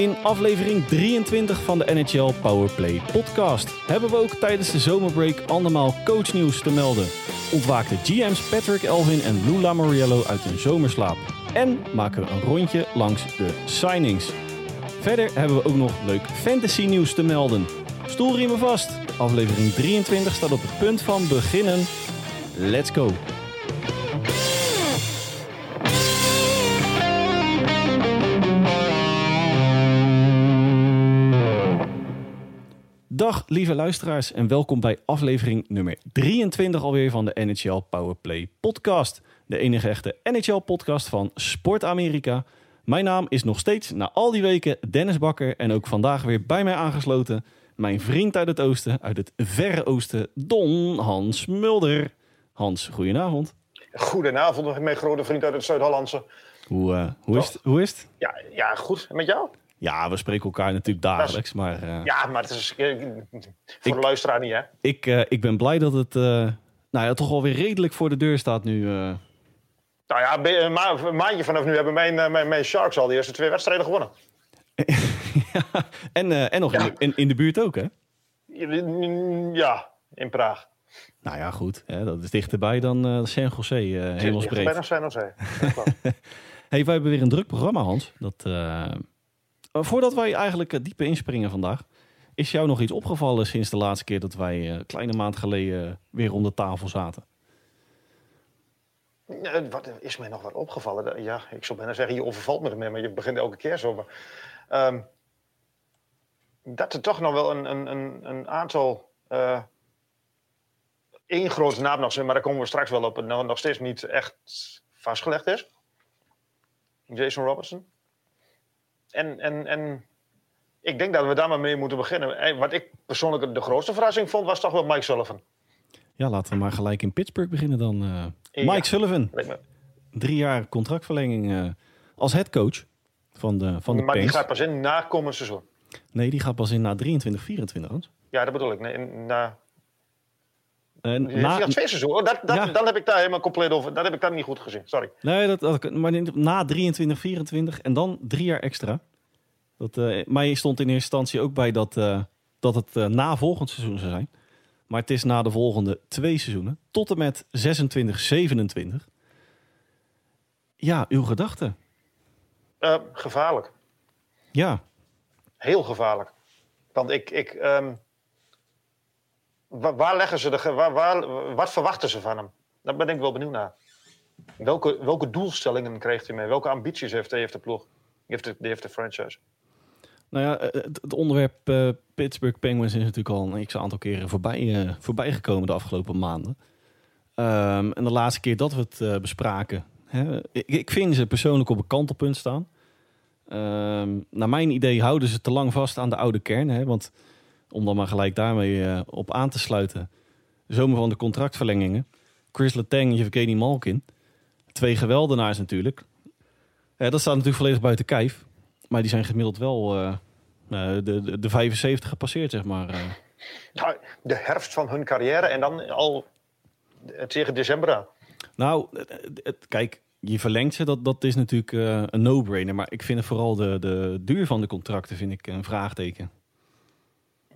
In aflevering 23 van de NHL Powerplay podcast hebben we ook tijdens de zomerbreak andermaal coachnieuws te melden. Ontwaakten GM's Patrick Elvin en Lou Lamoriello uit hun zomerslaap. En maken we een rondje langs de signings. Verder hebben we ook nog leuk fantasy nieuws te melden. Stoelriemen vast. Aflevering 23 staat op het punt van beginnen. Let's go. Dag lieve luisteraars en welkom bij aflevering nummer 23 alweer van de NHL Powerplay podcast. De enige echte NHL podcast van Sport Amerika. Mijn naam is nog steeds na al die weken Dennis Bakker en ook vandaag weer bij mij aangesloten mijn vriend uit het oosten, uit het verre oosten, Don Hans Mulder. Hans, goedenavond. Goedenavond, mijn grote vriend uit het Zuid-Hollandse. Hoe, uh, hoe, is het, hoe is het? Ja, ja, goed. En met jou? Ja, we spreken elkaar natuurlijk dagelijks, maar... Uh, ja, maar het is uh, voor ik, de luisteraar niet, hè? Ik, ik ben blij dat het nou ja, toch alweer redelijk voor de deur staat nu. Nou ja, een, ma een maandje vanaf nu hebben mijn, mijn, mijn Sharks al de eerste twee wedstrijden gewonnen. ja, en, en nog in, de, in, in, de buurt ook, hè? Ja, in Praag. Nou ja, goed. Hè, dat is dichterbij dan San Jose, uh, hemelsbreed. Bijna San Jose. hey, wij hebben weer een druk programma, Hans. Dat, voordat wij eigenlijk dieper inspringen vandaag... is jou nog iets opgevallen sinds de laatste keer... dat wij een kleine maand geleden weer rond de tafel zaten? Wat is mij nog wat opgevallen? Ja, ik zou bijna zeggen, je overvalt me ermee, maar je begint elke keer zo. Maar, um, dat er toch nog wel een, een, een aantal. Uh, één grote naam nog zijn, maar daar komen we straks wel op. Nog, nog steeds niet echt vastgelegd is. Jason Robertson. En, en, en ik denk dat we daar maar mee moeten beginnen. Wat ik persoonlijk de grootste verrassing vond, was toch wel Mike Sullivan. Ja, laten we maar gelijk in Pittsburgh beginnen dan. Uh, Mike ja, Sullivan. Drie jaar contractverlenging uh, als headcoach van de, van de Maar Pains. die gaat pas in na komend seizoen. Nee, die gaat pas in na 23, 24. Hans. Ja, dat bedoel ik. Nee, na... Uh, na twee seizoenen. Dat, dat, ja. Dan heb ik daar helemaal compleet over. Dat heb ik daar niet goed gezien. Sorry. Nee, dat, dat, maar na 23, 24 en dan drie jaar extra. Dat, uh, mij stond in eerste instantie ook bij dat, uh, dat het na volgend seizoen zou zijn. Maar het is na de volgende twee seizoenen. Tot en met 26, 27. Ja, uw gedachten? gevaarlijk. Ja, heel gevaarlijk. Want ik. ik um, waar, leggen ze de. Waar, waar, wat verwachten ze van hem? Daar ben ik wel benieuwd naar. Welke, welke doelstellingen krijgt hij mee? Welke ambities heeft, heeft de ploeg? Heeft de, heeft de franchise? Nou ja, het, het onderwerp uh, Pittsburgh Penguins is natuurlijk al een x-aantal keren voorbij, uh, voorbij gekomen de afgelopen maanden. Um, en de laatste keer dat we het bespraken, hè, ik, ik, vind ze persoonlijk op een kantelpunt staan. Um, naar mijn idee houden ze te lang vast aan de oude kern. Hè? Want om dan maar gelijk daarmee uh, op aan te sluiten. Zomer van de contractverlengingen. Chris Letang en Yevgeny Malkin. Twee geweldenaars natuurlijk. Uh, dat staat natuurlijk volledig buiten kijf. Maar die zijn gemiddeld wel uh, de, de, de 75 gepasseerd, zeg maar. Nou, de herfst van hun carrière en dan al tegen december aan. Nou, het, kijk, je verlengt ze, dat, dat is natuurlijk uh, een no-brainer. Maar ik vind vooral de, de duur van de contracten vind ik een vraagteken.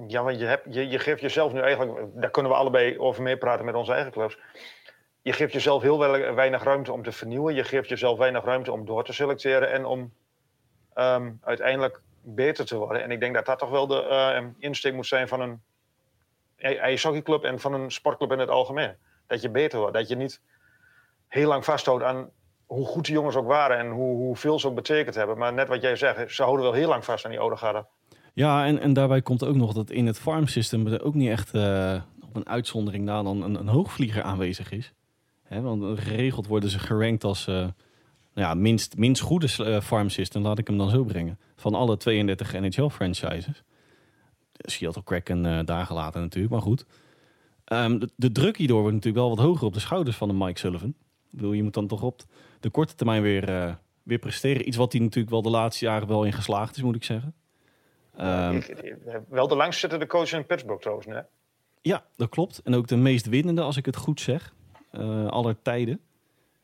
Ja, want je, hebt, je, je geeft jezelf nu eigenlijk... Daar kunnen we allebei over meepraten met onze eigen clubs. Je geeft jezelf heel weinig ruimte om te vernieuwen. Je geeft jezelf weinig ruimte om door te selecteren... en om um, uiteindelijk beter te worden. En ik denk dat dat toch wel de uh, insteek moet zijn van een ijshockeyclub... en van een sportclub in het algemeen. Dat je beter wordt. Dat je niet heel lang vasthoudt aan hoe goed die jongens ook waren en hoe, hoeveel ze ook betekend hebben. Maar net wat jij zegt, ze houden wel heel lang vast aan die oude garde. Ja, en, en daarbij komt ook nog dat in het farm system er ook niet echt uh, op een uitzondering na dan een, een hoogvlieger aanwezig is. Want geregeld worden ze gerankt als uh, nou ja, minst, minst goede uh, farm system, laat ik hem dan zo brengen. Van alle 32 NHL-franchises. Seattle Kraken uh, daar gelaten natuurlijk, maar goed. Um, de, druk hierdoor wordt natuurlijk wel wat hoger op de schouders van de Mike Sullivan. Ik je moet dan toch op de korte termijn weer, weer presteren. Iets wat hij natuurlijk wel de laatste jaren wel in geslaagd is, moet ik zeggen. Um, wel de langst zittende coach in Pittsburgh trouwens, hè? Ja, dat klopt. En ook de meest winnende, als ik het goed zeg, uh, aller tijden.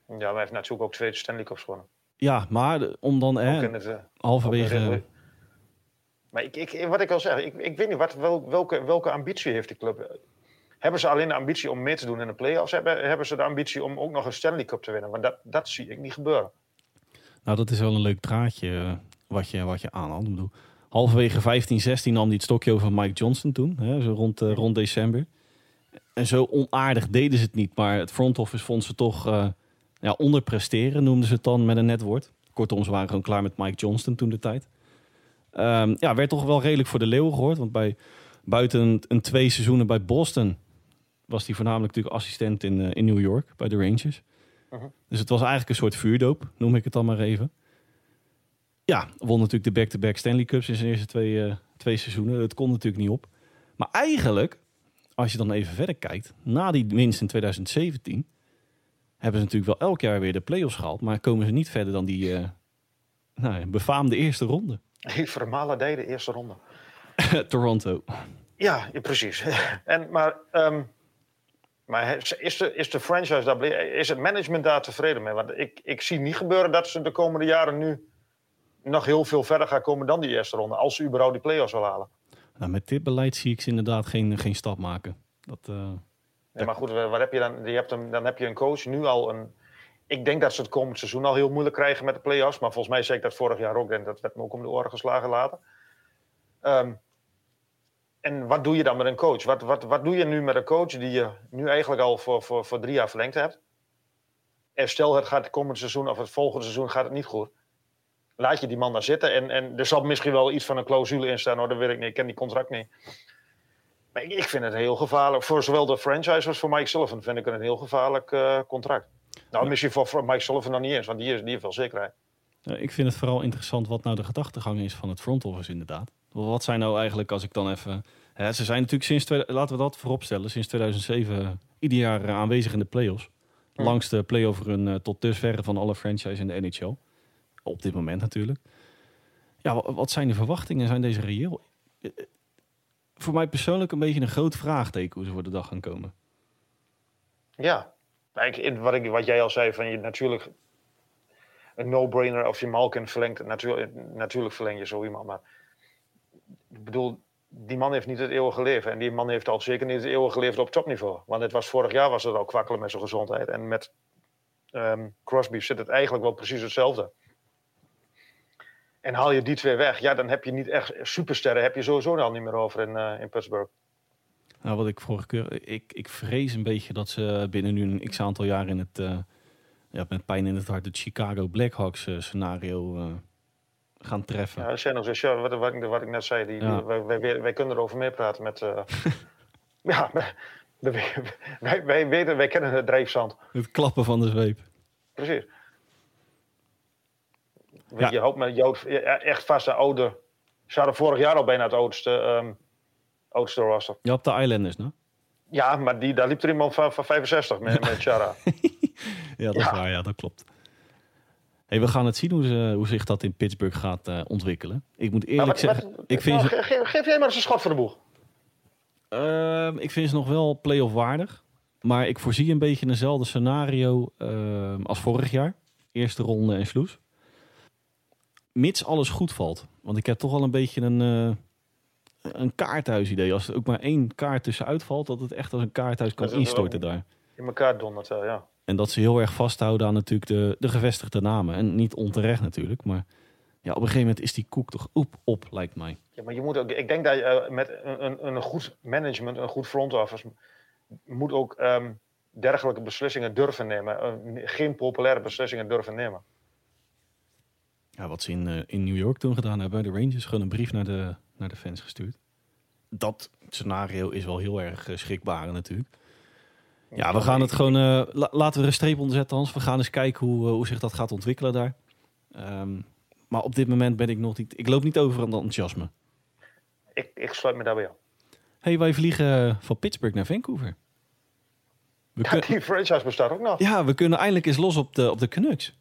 Ja, maar hij heeft natuurlijk ook twee Stanley Cups gewonnen. Ja, maar om dan hè, het, uh, halverwege... Maar ik, ik, wat ik al zeg, ik, ik weet niet, wat, wel, welke, welke ambitie heeft die club? Hebben ze alleen de ambitie om mee te doen in de play-offs? Hebben, hebben ze de ambitie om ook nog een Stanley Cup te winnen? Want dat, dat zie ik niet gebeuren. Nou, dat is wel een leuk draadje eh, wat je, wat je aanhaalt. Ik bedoel, halverwege 15, 16 nam hij het stokje over Mike Johnson toen, hè, zo rond, uh, rond december. En zo onaardig deden ze het niet, maar het front office vond ze toch uh, ja, onderpresteren, noemden ze het dan met een net woord. Kortom, ze waren gewoon klaar met Mike Johnston toen de tijd. Um, ja, werd toch wel redelijk voor de leeuwen gehoord, want bij buiten een twee seizoenen bij Boston was hij voornamelijk natuurlijk assistent in, uh, in New York bij de Rangers. Uh -huh. Dus het was eigenlijk een soort vuurdoop, noem ik het dan maar even. Ja, won natuurlijk de back-to-back -back Stanley Cups in zijn eerste twee, uh, twee seizoenen. Het kon natuurlijk niet op. Maar eigenlijk, als je dan even verder kijkt, na die winst in 2017 hebben ze natuurlijk wel elk jaar weer de play-offs gehaald, maar komen ze niet verder dan die uh, nou, befaamde eerste ronde. Vermalen de eerste ronde. Toronto. Ja, ja, precies. en, maar um, maar is de, is de franchise daar, is het management daar tevreden mee? Want ik, ik zie niet gebeuren dat ze de komende jaren nu nog heel veel verder gaan komen dan die eerste ronde. Als ze überhaupt die play-offs wil halen. Nou, met dit beleid zie ik ze inderdaad geen, geen stap maken. Dat, uh, ja, maar goed, wat heb je dan? Je hebt een, dan heb je een coach nu al een. Ik denk dat ze het komend seizoen al heel moeilijk krijgen met de play-offs. Maar volgens mij zei ik dat vorig jaar ook. En dat werd me ook om de oren geslagen later. Um, en wat doe je dan met een coach? Wat, wat, wat doe je nu met een coach die je nu eigenlijk al voor, voor, voor drie jaar verlengd hebt? En stel het gaat het komende seizoen of het volgende seizoen gaat het niet goed. Laat je die man daar zitten. En, en er zal misschien wel iets van een clausule in staan. Hoor, dat weet ik niet. Ik ken die contract niet. Maar ik, ik vind het heel gevaarlijk. Voor zowel de franchise als voor Mike Sullivan vind ik het een heel gevaarlijk uh, contract. Nou, misschien voor Mike Sullivan dan niet eens. Want die, is, die heeft wel zekerheid. Ik vind het vooral interessant wat nou de gedachtegang is van het front office inderdaad. Wat zijn nou eigenlijk, als ik dan even... Hè, ze zijn natuurlijk sinds, laten we dat vooropstellen, sinds 2007 ieder jaar aanwezig in de playoffs. Hm. Langste playoff run tot dusver van alle franchises in de NHL. Op dit moment natuurlijk. Ja, wat zijn de verwachtingen? Zijn deze reëel? Voor mij persoonlijk een beetje een groot vraagteken hoe ze voor de dag gaan komen. Ja, ik, wat, ik, wat jij al zei, van je natuurlijk een no-brainer of je Malkin verlengt. Natuurlijk, natuurlijk verleng je zo iemand, maar ik bedoel, die man heeft niet het eeuwige leven. En die man heeft al zeker niet het eeuwige leven op topniveau. Want het was, vorig jaar was het al kwakkelen met zijn gezondheid. En met um, Crosby zit het eigenlijk wel precies hetzelfde. En haal je die twee weg, ja, dan heb je niet echt supersterren, heb je sowieso al niet meer over in, uh, in Pittsburgh. Nou, wat ik vorige keer, ik, ik vrees een beetje dat ze binnen nu een x aantal jaar in het, uh, ja, met pijn in het hart, het Chicago Blackhawks uh, scenario gaan treffen. Ja, zijn nog zo, ja, wat, wat, wat, ik net zei, die, ja. wij, wij, wij, kunnen erover meer praten met. ja, wij, wij, wij, weten, wij kennen het drijfzand. Het klappen van de zweep. Precies. Ja. Je hoopt met Jood echt vaste oude. Ze hadden vorig jaar al bijna het oudste, um, oudste roster. Je hebt de Islanders, no? Ja, maar die, daar liep er iemand van, van 65 met, met Chara. ja, dat is waar. Ja, dat klopt. Hey, we gaan het zien hoe, ze, hoe zich dat in Pittsburgh gaat uh, ontwikkelen. Ik moet eerlijk maar, zeggen... Maar, ik vind nou, ze... geef, geef jij maar eens een schot voor de boeg. Uh, ik vind ze nog wel play-off waardig. Maar ik voorzie een beetje eenzelfde scenario uh, als vorig jaar. Eerste ronde en sloes mits alles goed valt. Want ik heb toch al een beetje een, uh, een kaarthuisidee. Als er ook maar één kaart tussenuit valt, dat het echt als een kaarthuis kan instorten daar. In elkaar dondert wel, ja. En dat ze heel erg vasthouden aan natuurlijk de, de gevestigde namen. En niet onterecht natuurlijk, maar ja, op een gegeven moment is die koek toch op, op lijkt mij. Ja, maar je moet ook, ik denk dat je uh, met een, een, goed management, een goed front office, moet ook um, dergelijke beslissingen durven nemen. Uh, geen populaire beslissingen durven nemen. Ja, wat ze in, uh, in New York toen gedaan hebben, de Rangers, gewoon een brief naar de, naar de fans gestuurd. Dat scenario is wel heel erg uh, schrikbaar natuurlijk. Ja, we gaan het gewoon. Uh, la laten we er een streep onder zetten, Hans. We gaan eens kijken hoe, hoe zich dat gaat ontwikkelen daar. Um, maar op dit moment ben ik nog niet. Ik loop niet over aan het enthousiasme. Ik, ik sluit me daarbij aan. hey, wij vliegen van Pittsburgh naar Vancouver. We ja, die franchise bestaat ook nog. Ja, we kunnen eindelijk eens los op de, op de Canucks.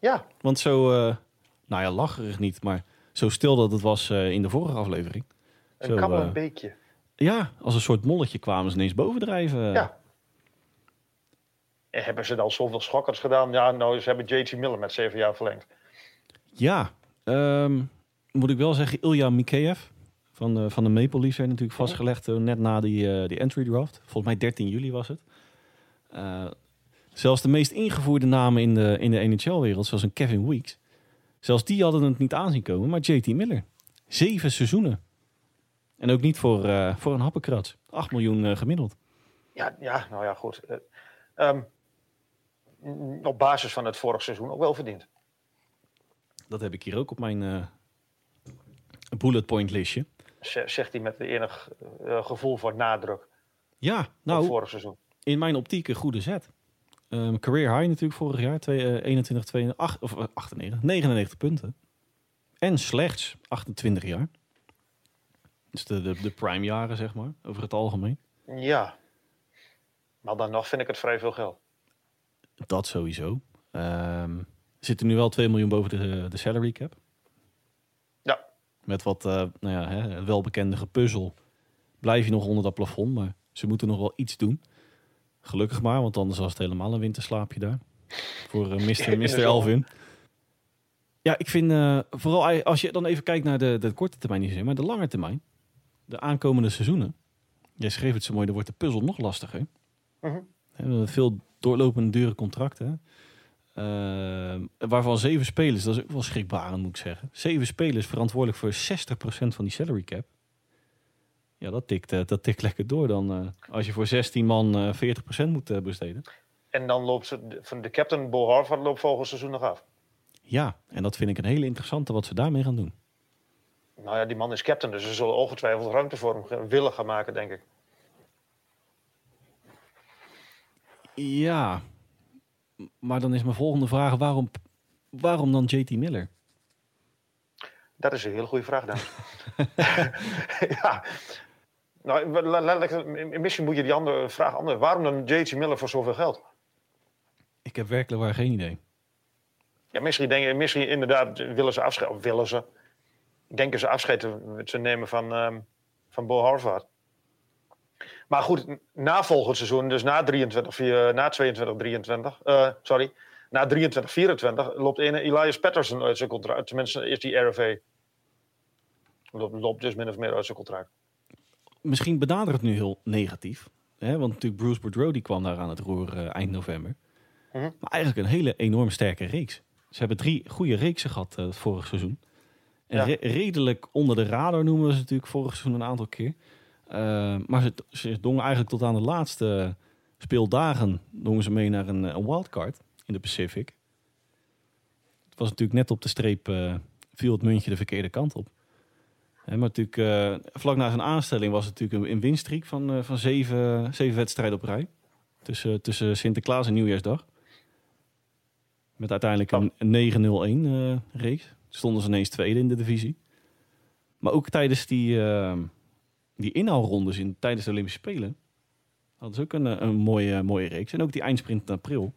Ja. Want zo, uh, nou ja, lacherig niet, maar zo stil dat het was uh, in de vorige aflevering. Een zo, uh, beekje. Ja, als een soort molletje kwamen ze ineens bovendrijven. Ja. En hebben ze dan zoveel schokkers gedaan? Ja, nou, ze hebben JT Miller met zeven jaar verlengd. Ja, um, moet ik wel zeggen, Ilya Mikheyev van de, van de Maple Leafs werd natuurlijk vastgelegd eh, net na die, eh, die entry draft. Volgens mij 13 juli was het. Eh, zelfs de meest ingevoerde namen in de, in de NHL-wereld, zoals een Kevin Weeks, zelfs die hadden het niet aanzien komen. Maar JT Miller, zeven seizoenen. En ook niet voor, eh, voor een happenkrats. 8 miljoen eh, gemiddeld. Ja, ja, nou ja, goed. Eh, ehm, mm, op basis van het vorig seizoen ook wel verdiend. Dat heb ik hier ook op mijn bullet point listje. Zegt hij met enig gevoel voor nadruk. Ja, Nou, nou, vorig seizoen. in mijn optiek een goede zet. Ehm, career high natuurlijk vorig jaar. Twee, eh, 21, 22, ach- of, eh, 98, 99 punten. En slechts 28 jaar. Dus de, de, de prime jaren, zeg maar, over het algemeen. Ja. Maar dan nog vind ik het vrij veel geld. Dat sowieso. Ehm zit er nu wel 2 miljoen boven de, de salary cap. Ja. Met wat, eh, nou ja, hè, welbekende gepuzzel. Blijf je nog onder dat plafond, maar ze moeten nog wel iets doen. Gelukkig maar, want anders was het helemaal een winterslaapje daar. Voor In Mr. Mr. Elvin. Ja, ik vind eh, vooral als je dan even kijkt naar de, de korte termijn, niet maar de lange termijn. De aankomende seizoenen. Jij schreef het zo mooi, dan wordt de puzzel nog lastiger. Mhm. Hè, we hebben veel doorlopende dure contracten. Eh, waarvan zeven spelers, dat is ook wel schrikbarend moet ik zeggen. Zeven spelers verantwoordelijk voor 60% van die salary cap. Ja, dat tikt, eh, dat tikt lekker door dan. eh, als je voor 16 man eh 40% moet eh, besteden. En dan loopt ze, de- van de captain Bo Harvard loopt volgend seizoen nog af. Ja, en dat vind ik een hele interessante wat ze daarmee gaan doen. Nou ja, die man is captain, dus ze zullen ongetwijfeld ruimte voor hem willen gaan maken, denk ik. Ja, maar dan is mijn volgende vraag, waarom, waarom dan JT Miller? Dat is een hele goede vraag, dan. ja. Nou, misschien moet je die andere vraag anders. Waarom dan J.T. Miller voor zoveel geld? Ik heb werkelijk waar geen idee. Ja, misschien, denk, je- misschien inderdaad willen ze afscheid, of willen ze, denken ze afscheid te, te nemen van, ehm, van Bo Harvard. Maar goed, na volgend seizoen, dus na 23, vier- na 22, 23, eh, sorry, na 23, 24 loopt ene Elias Patterson uit zijn contract. Tenminste, is die RFA. Loopt, loopt dus min of meer uit zijn contract. Misschien benadert het nu heel negatief. Hè? Want natuurlijk Bruce Boudreau die kwam daar aan het roer eh, eind november. Mhm. Maar eigenlijk een hele enorm sterke reeks. Ze hebben drie goede reeksen gehad eh, vorig seizoen. En Ja. re- redelijk onder de radar noemen we ze natuurlijk vorig seizoen een aantal keer. Eh, maar ze, ze dongen eigenlijk tot aan de laatste speeldagen dongen ze mee naar een, een wildcard in de Pacific. Het was natuurlijk net op de streep, viel het muntje de verkeerde kant op. Maar natuurlijk, eh, vlak na zijn aanstelling was het natuurlijk een, winstreek van, eh, van zeven, zeven wedstrijden op rij. Tussen, tussen Sinterklaas en Nieuwjaarsdag. Met uiteindelijk een, een 9-0-1 eh, reeks. Stonden ze ineens tweede in de divisie. Maar ook tijdens die, die inhaalrondes in, tijdens de Olympische Spelen... hadden ze ook een, een mooie, mooie reeks. En ook die eindsprint in april.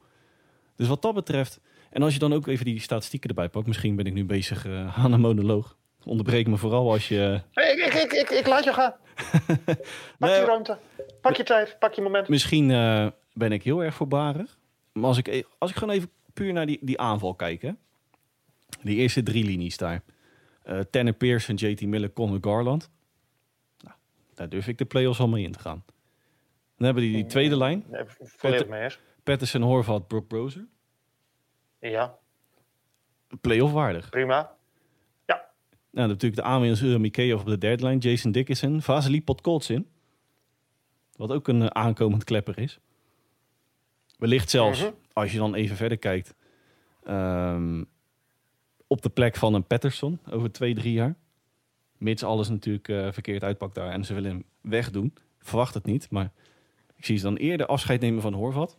Dus wat dat betreft... En als je dan ook even die statistieken erbij pakt... misschien ben ik nu bezig aan een monoloog. Onderbreek me vooral als je... Hey, ik, ik, ik, ik, laat je gaan. Pak je ruimte. Pak je tijd. Pak je moment. Misschien eh, ben ik heel erg voorbarig. Maar als ik, als ik gewoon even puur naar die, die aanval kijk. Hè? Die eerste drie linies daar. Eh Tanner Pearson, JT Miller, Connor Garland. Nou, daar durf ik de play-offs al mee in te gaan. Dan hebben die die tweede lijn. Nee, volledig mee eens. Patterson, Horvat, Brook Brozer. Ja, Play-off waardig. prima. Nou, natuurlijk de aanwinst uh, Mikheyev op de derde lijn. Jason Dickinson. Vasily Podkolzin. Wat ook een eh, aankomend klepper is. Wellicht zelfs, Mhm. als je dan even verder kijkt... ehm, op de plek van een Patterson over twee, drie jaar. Mits alles natuurlijk eh, verkeerd uitpakt daar en ze willen hem wegdoen. Verwacht het niet, maar ik zie ze dan eerder afscheid nemen van Horvat.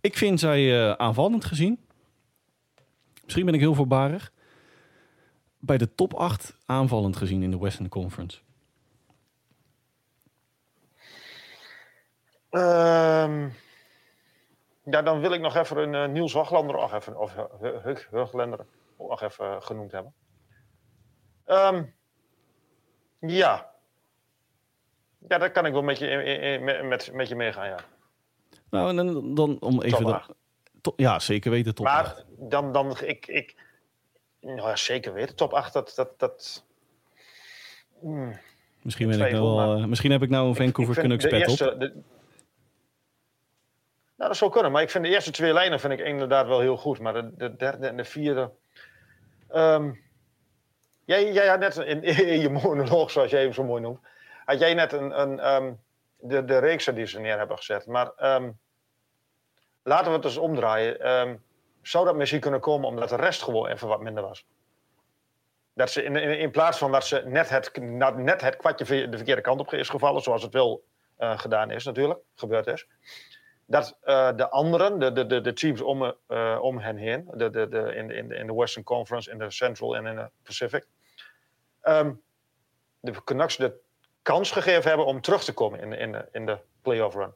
Ik vind zij eh, aanvallend gezien. Misschien ben ik heel voorbarig. Bij de top 8 aanvallend gezien in de Western Conference. Ehm, ja, dan wil ik nog even een eh, Niels Hoglander nog even, of Hug Huglander nog even eh, genoemd hebben. Ehm, ja. Ja, daar kan ik wel met je, in- in- met, met, je meegaan, ja. Nou, en dan, dan om even... Top to- ja, zeker weten top 8. Maar dan, dan ik, ik, nou ja, zeker weten. Top 8, dat... dat, dat hmm. Misschien, ben ik nou wel, uh, misschien heb ik nou een Vancouver Canucks pet op. De, nou, dat zou kunnen. Maar ik vind de eerste twee lijnen vind ik inderdaad wel heel goed. Maar de, de derde en de vierde... Um, jij, jij had net in, in, je monoloog, zoals jij hem zo mooi noemt... had jij net een, een, um, de, de reeksen die ze neer hebben gezet. Maar um, laten we het eens omdraaien. Zou dat misschien kunnen komen omdat de rest gewoon even wat minder was? Dat ze in, in, in plaats van dat ze net het, net het kwartje de verkeerde kant op is gevallen... zoals het wel uh, gedaan is natuurlijk, gebeurd is dat uh, de anderen, de, de, de teams om, uh, om hen heen, de, de, de, in, in, in de Western Conference, in de Central en in de Pacific, um, de Canucks de kans gegeven hebben om terug te komen in, in, in de playoff run.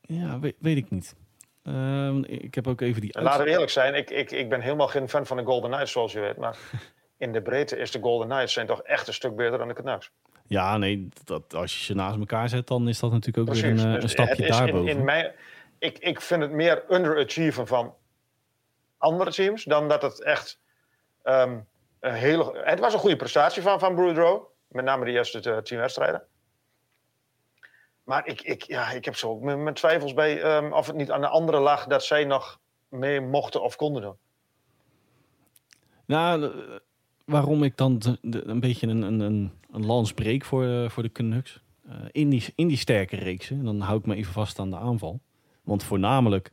Ja, weet ik niet. Uh, ik heb ook even die. Laten we eerlijk zijn, ik, ik, ik ben helemaal geen fan van de Golden Knights, zoals je weet. Maar in de breedte is de Golden Knights zijn toch echt een stuk beter dan de Canucks. Ja, nee, dat, als je ze naast elkaar zet, dan is dat natuurlijk ook weer een, dus een stapje daarboven. In, in mijn, ik, ik vind het meer underachieven van andere teams dan dat het echt um, een hele. Het was een goede prestatie van, van Boudreau, met name de eerste teamwedstrijden. Maar ik, ik, ja, ik heb zo ook mijn, twijfels bij um, of het niet aan de andere lag dat zij nog mee mochten of konden doen. Nou, waarom ik dan een beetje een, een, een, een lans breek voor, uh, voor de Canucks. Uh, in, die, in die sterke reeksen, dan hou ik me even vast aan de aanval. Want voornamelijk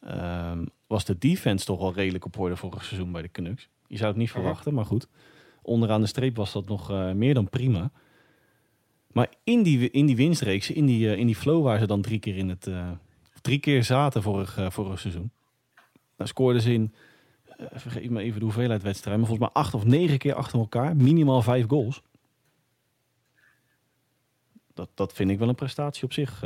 uh, was de defense toch wel redelijk op orde vorig seizoen bij de Canucks. Je zou het niet verwachten, maar goed. Onderaan de streep was dat nog meer dan prima. Maar in die, in die winstreeksen, in die, in die flow waar ze dan drie keer in het... drie keer zaten vorig, vorig seizoen. Dan scoorden ze in eh, vergeet me even de hoeveelheid wedstrijden, maar volgens mij acht of negen keer achter elkaar, minimaal vijf goals. Dat, dat vind ik wel een prestatie op zich.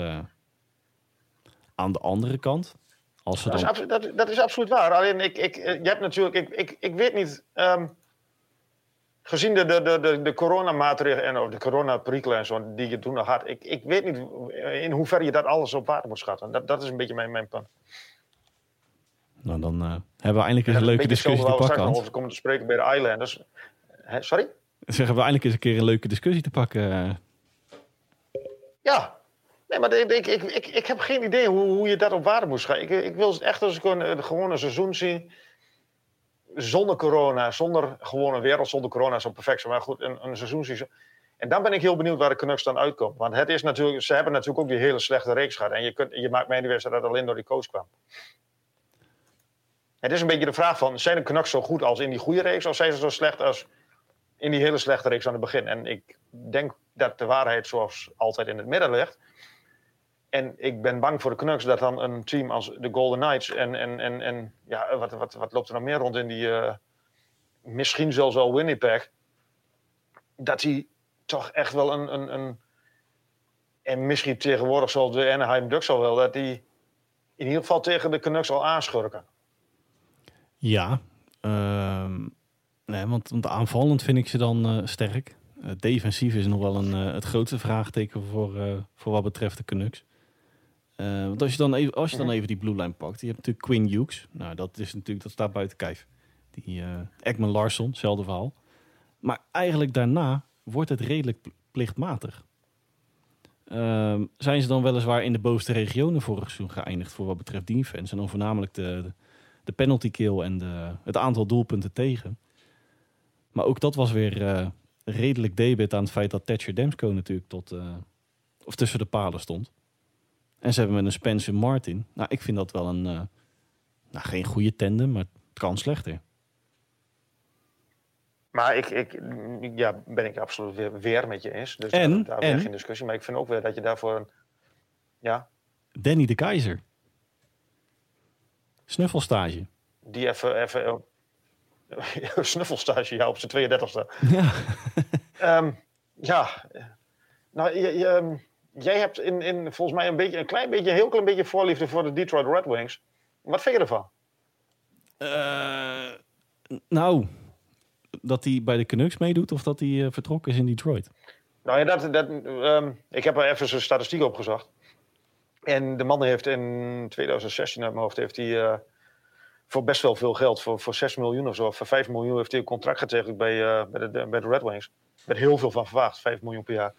Aan de andere kant, als ze dat, dan... is dat, dat, is absoluut waar. Alleen ik, ik, eh, je hebt natuurlijk, ik, ik, ik weet niet, um, gezien de, de, de, de, de coronamaatregelen en of de coronaperikelen en zo die je toen nog had, ik, ik weet niet in hoeverre je dat alles op water moet schatten. Dat, dat is een beetje mijn, mijn punt. Nou, dan uh, hebben we eindelijk eens een leuke discussie te pakken. Als we komen te spreken bij de Islanders. Hè, sorry? Zeggen we eindelijk eens een keer een leuke discussie te pakken. Ja. Nee, maar ik, ik, ik, ik heb geen idee hoe, hoe je dat op waarde moet schrijven. Ik, ik wil echt als ik een, gewoon een seizoen zie. Zonder corona, zonder gewone wereld, zonder corona zo perfect zijn. Maar goed, een, een. En dan ben ik heel benieuwd waar de Canucks dan uitkomen. Want het is natuurlijk, ze hebben natuurlijk ook die hele slechte reeks gehad. En je, kunt, je maakt mij die wedstrijd dat alleen door die coach kwam. Het is een beetje de vraag van, zijn de Canucks zo goed als in die goede reeks... of zijn ze zo slecht als in die hele slechte reeks aan het begin? En ik denk dat de waarheid zoals altijd in het midden ligt. En ik ben bang voor de Canucks dat dan een team als de Golden Knights... en, en, en, en ja, wat, wat, wat loopt er nog meer rond in die... Uh, misschien zelfs wel Winnipeg... dat die toch echt wel een... een, een en misschien tegenwoordig zoals de Anaheim Ducks al wel... dat die in ieder geval tegen de Canucks al aanschurken. Ja, uh, nee, want, aanvallend vind ik ze dan uh, sterk. Uh, defensief is nog wel een, het grootste vraagteken voor, voor wat betreft de Canucks. Want als je, dan even, als je dan even die blue line pakt, je hebt natuurlijk Quinn Hughes. Nou, dat is natuurlijk, dat staat buiten kijf. Die Ekman Larsson, hetzelfde verhaal. Maar eigenlijk daarna wordt het redelijk plichtmatig. Uh, zijn ze dan weliswaar in de bovenste regionen vorig seizoen geëindigd voor wat betreft defense. En dan voornamelijk de, de de penalty kill en de, het aantal doelpunten tegen. Maar ook dat was weer uh, redelijk debit aan het feit dat Thatcher Demsko natuurlijk tot, of tussen de palen stond. En ze hebben met een Spencer Martin. Nou, ik vind dat wel een, uh, nou, geen goede tandem, maar het kan slechter. Maar ik, ik ja, ben ik absoluut weer, weer met je eens. Dus en, daar, daar en, geen discussie. Maar ik vind ook weer dat je daarvoor een, ja. Danny de Keizer. Snuffelstage. Die even... even snuffelstage, ja, op zijn 32e. Ja. um, ja. Nou, je, je, ehm, jij hebt in, in, volgens mij een, beetje, een klein beetje, een heel klein beetje voorliefde voor de Detroit Red Wings. Wat vind je ervan? Uh, nou, dat hij bij de Canucks meedoet of dat hij uh, vertrokken is in Detroit? Nou ja, dat, dat, um, ik heb er even zijn statistiek opgezocht. En de man heeft in 2016 uit mijn hoofd heeft hij, uh, voor best wel veel geld. Voor, voor 6 miljoen of zo. Voor 5 miljoen heeft hij een contract getekend bij, bij, de, bij de Red Wings. Met heel veel van verwacht. 5 miljoen per jaar.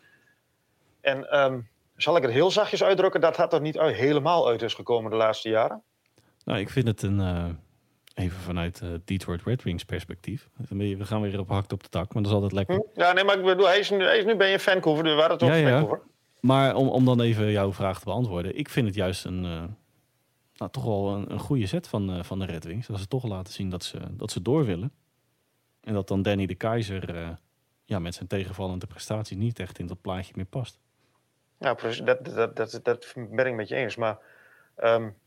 En um, zal ik het heel zachtjes uitdrukken dat het er niet uit, helemaal uit is gekomen de laatste jaren? Nou, ik vind het een... Uh, even vanuit uh, Detroit Red Wings perspectief. We gaan weer op hakt op de tak, maar dat is altijd lekker. Hm? Ja, nee, maar ik bedoel, hij is nu, hij is nu bij je Vancouver. Waar het over ja, Vancouver. Ja. Maar om, om dan even jouw vraag te beantwoorden. Ik vind het juist een, uh, nou, toch wel een, een goede set van, uh, van de Red Wings. Dat ze toch laten zien dat ze, dat ze door willen. En dat dan Danny de Keizer uh, ja, met zijn tegenvallende prestatie niet echt in dat plaatje meer past. Ja, precies. Dat, dat, dat, dat ben ik met je eens. Maar um,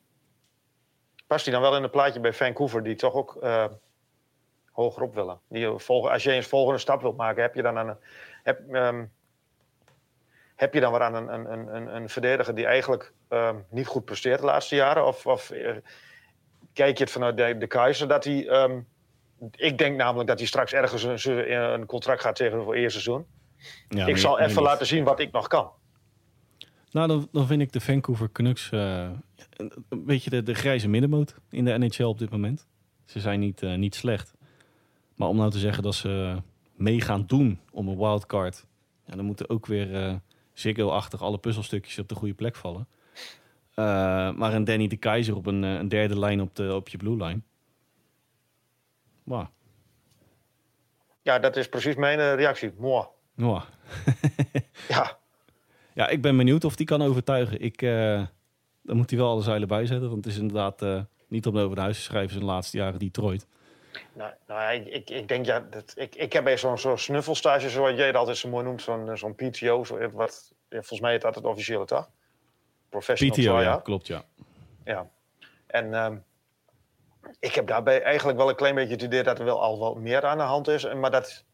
past hij dan wel in een plaatje bij Vancouver, die toch ook uh, hogerop willen? Die volgen, als je eens volgende stap wilt maken, heb je dan een. Heb, um, heb je dan weer aan een, een, een, een verdediger die eigenlijk um, niet goed presteert de laatste jaren? Of, of uh, kijk je het vanuit de, de Keizer dat hij. Um, ik denk namelijk dat hij straks ergens een, een contract gaat tegen voor eerste seizoen. Ja, ik zal even laten zien wat ik nog kan. Nou, dan, dan vind ik de Vancouver Canucks uh, een beetje de, de grijze middenmoot in de NHL op dit moment. Ze zijn niet, uh, niet slecht. Maar om nou te zeggen dat ze mee gaan doen om een wildcard... Ja, dan moeten ook weer uh, Ziggo-achtig alle puzzelstukjes op de goede plek vallen. maar een Danny de Keizer op een, een, derde lijn op, de, op je blue line. Wow. Ja, dat is precies mijn reactie. Mooi. Mooi. ja. Ja, ik ben benieuwd of die kan overtuigen. Ik, uh, dan moet hij wel alle zeilen bijzetten. Want het is inderdaad uh, niet om over de huis te schrijven zijn laatste jaren Detroit. Nou, nou ik, ik denk ja, dat, ik, ik heb bij zo'n zo snuffelstage, zoals jij dat altijd zo mooi noemt, zo'n zo'n PTO, zo, wat, volgens mij is dat het officiële toch? Professional PTO, ja, klopt, ja. Ja, en um, ik heb daarbij eigenlijk wel een klein beetje het idee dat er wel al wat meer aan de hand is, maar dat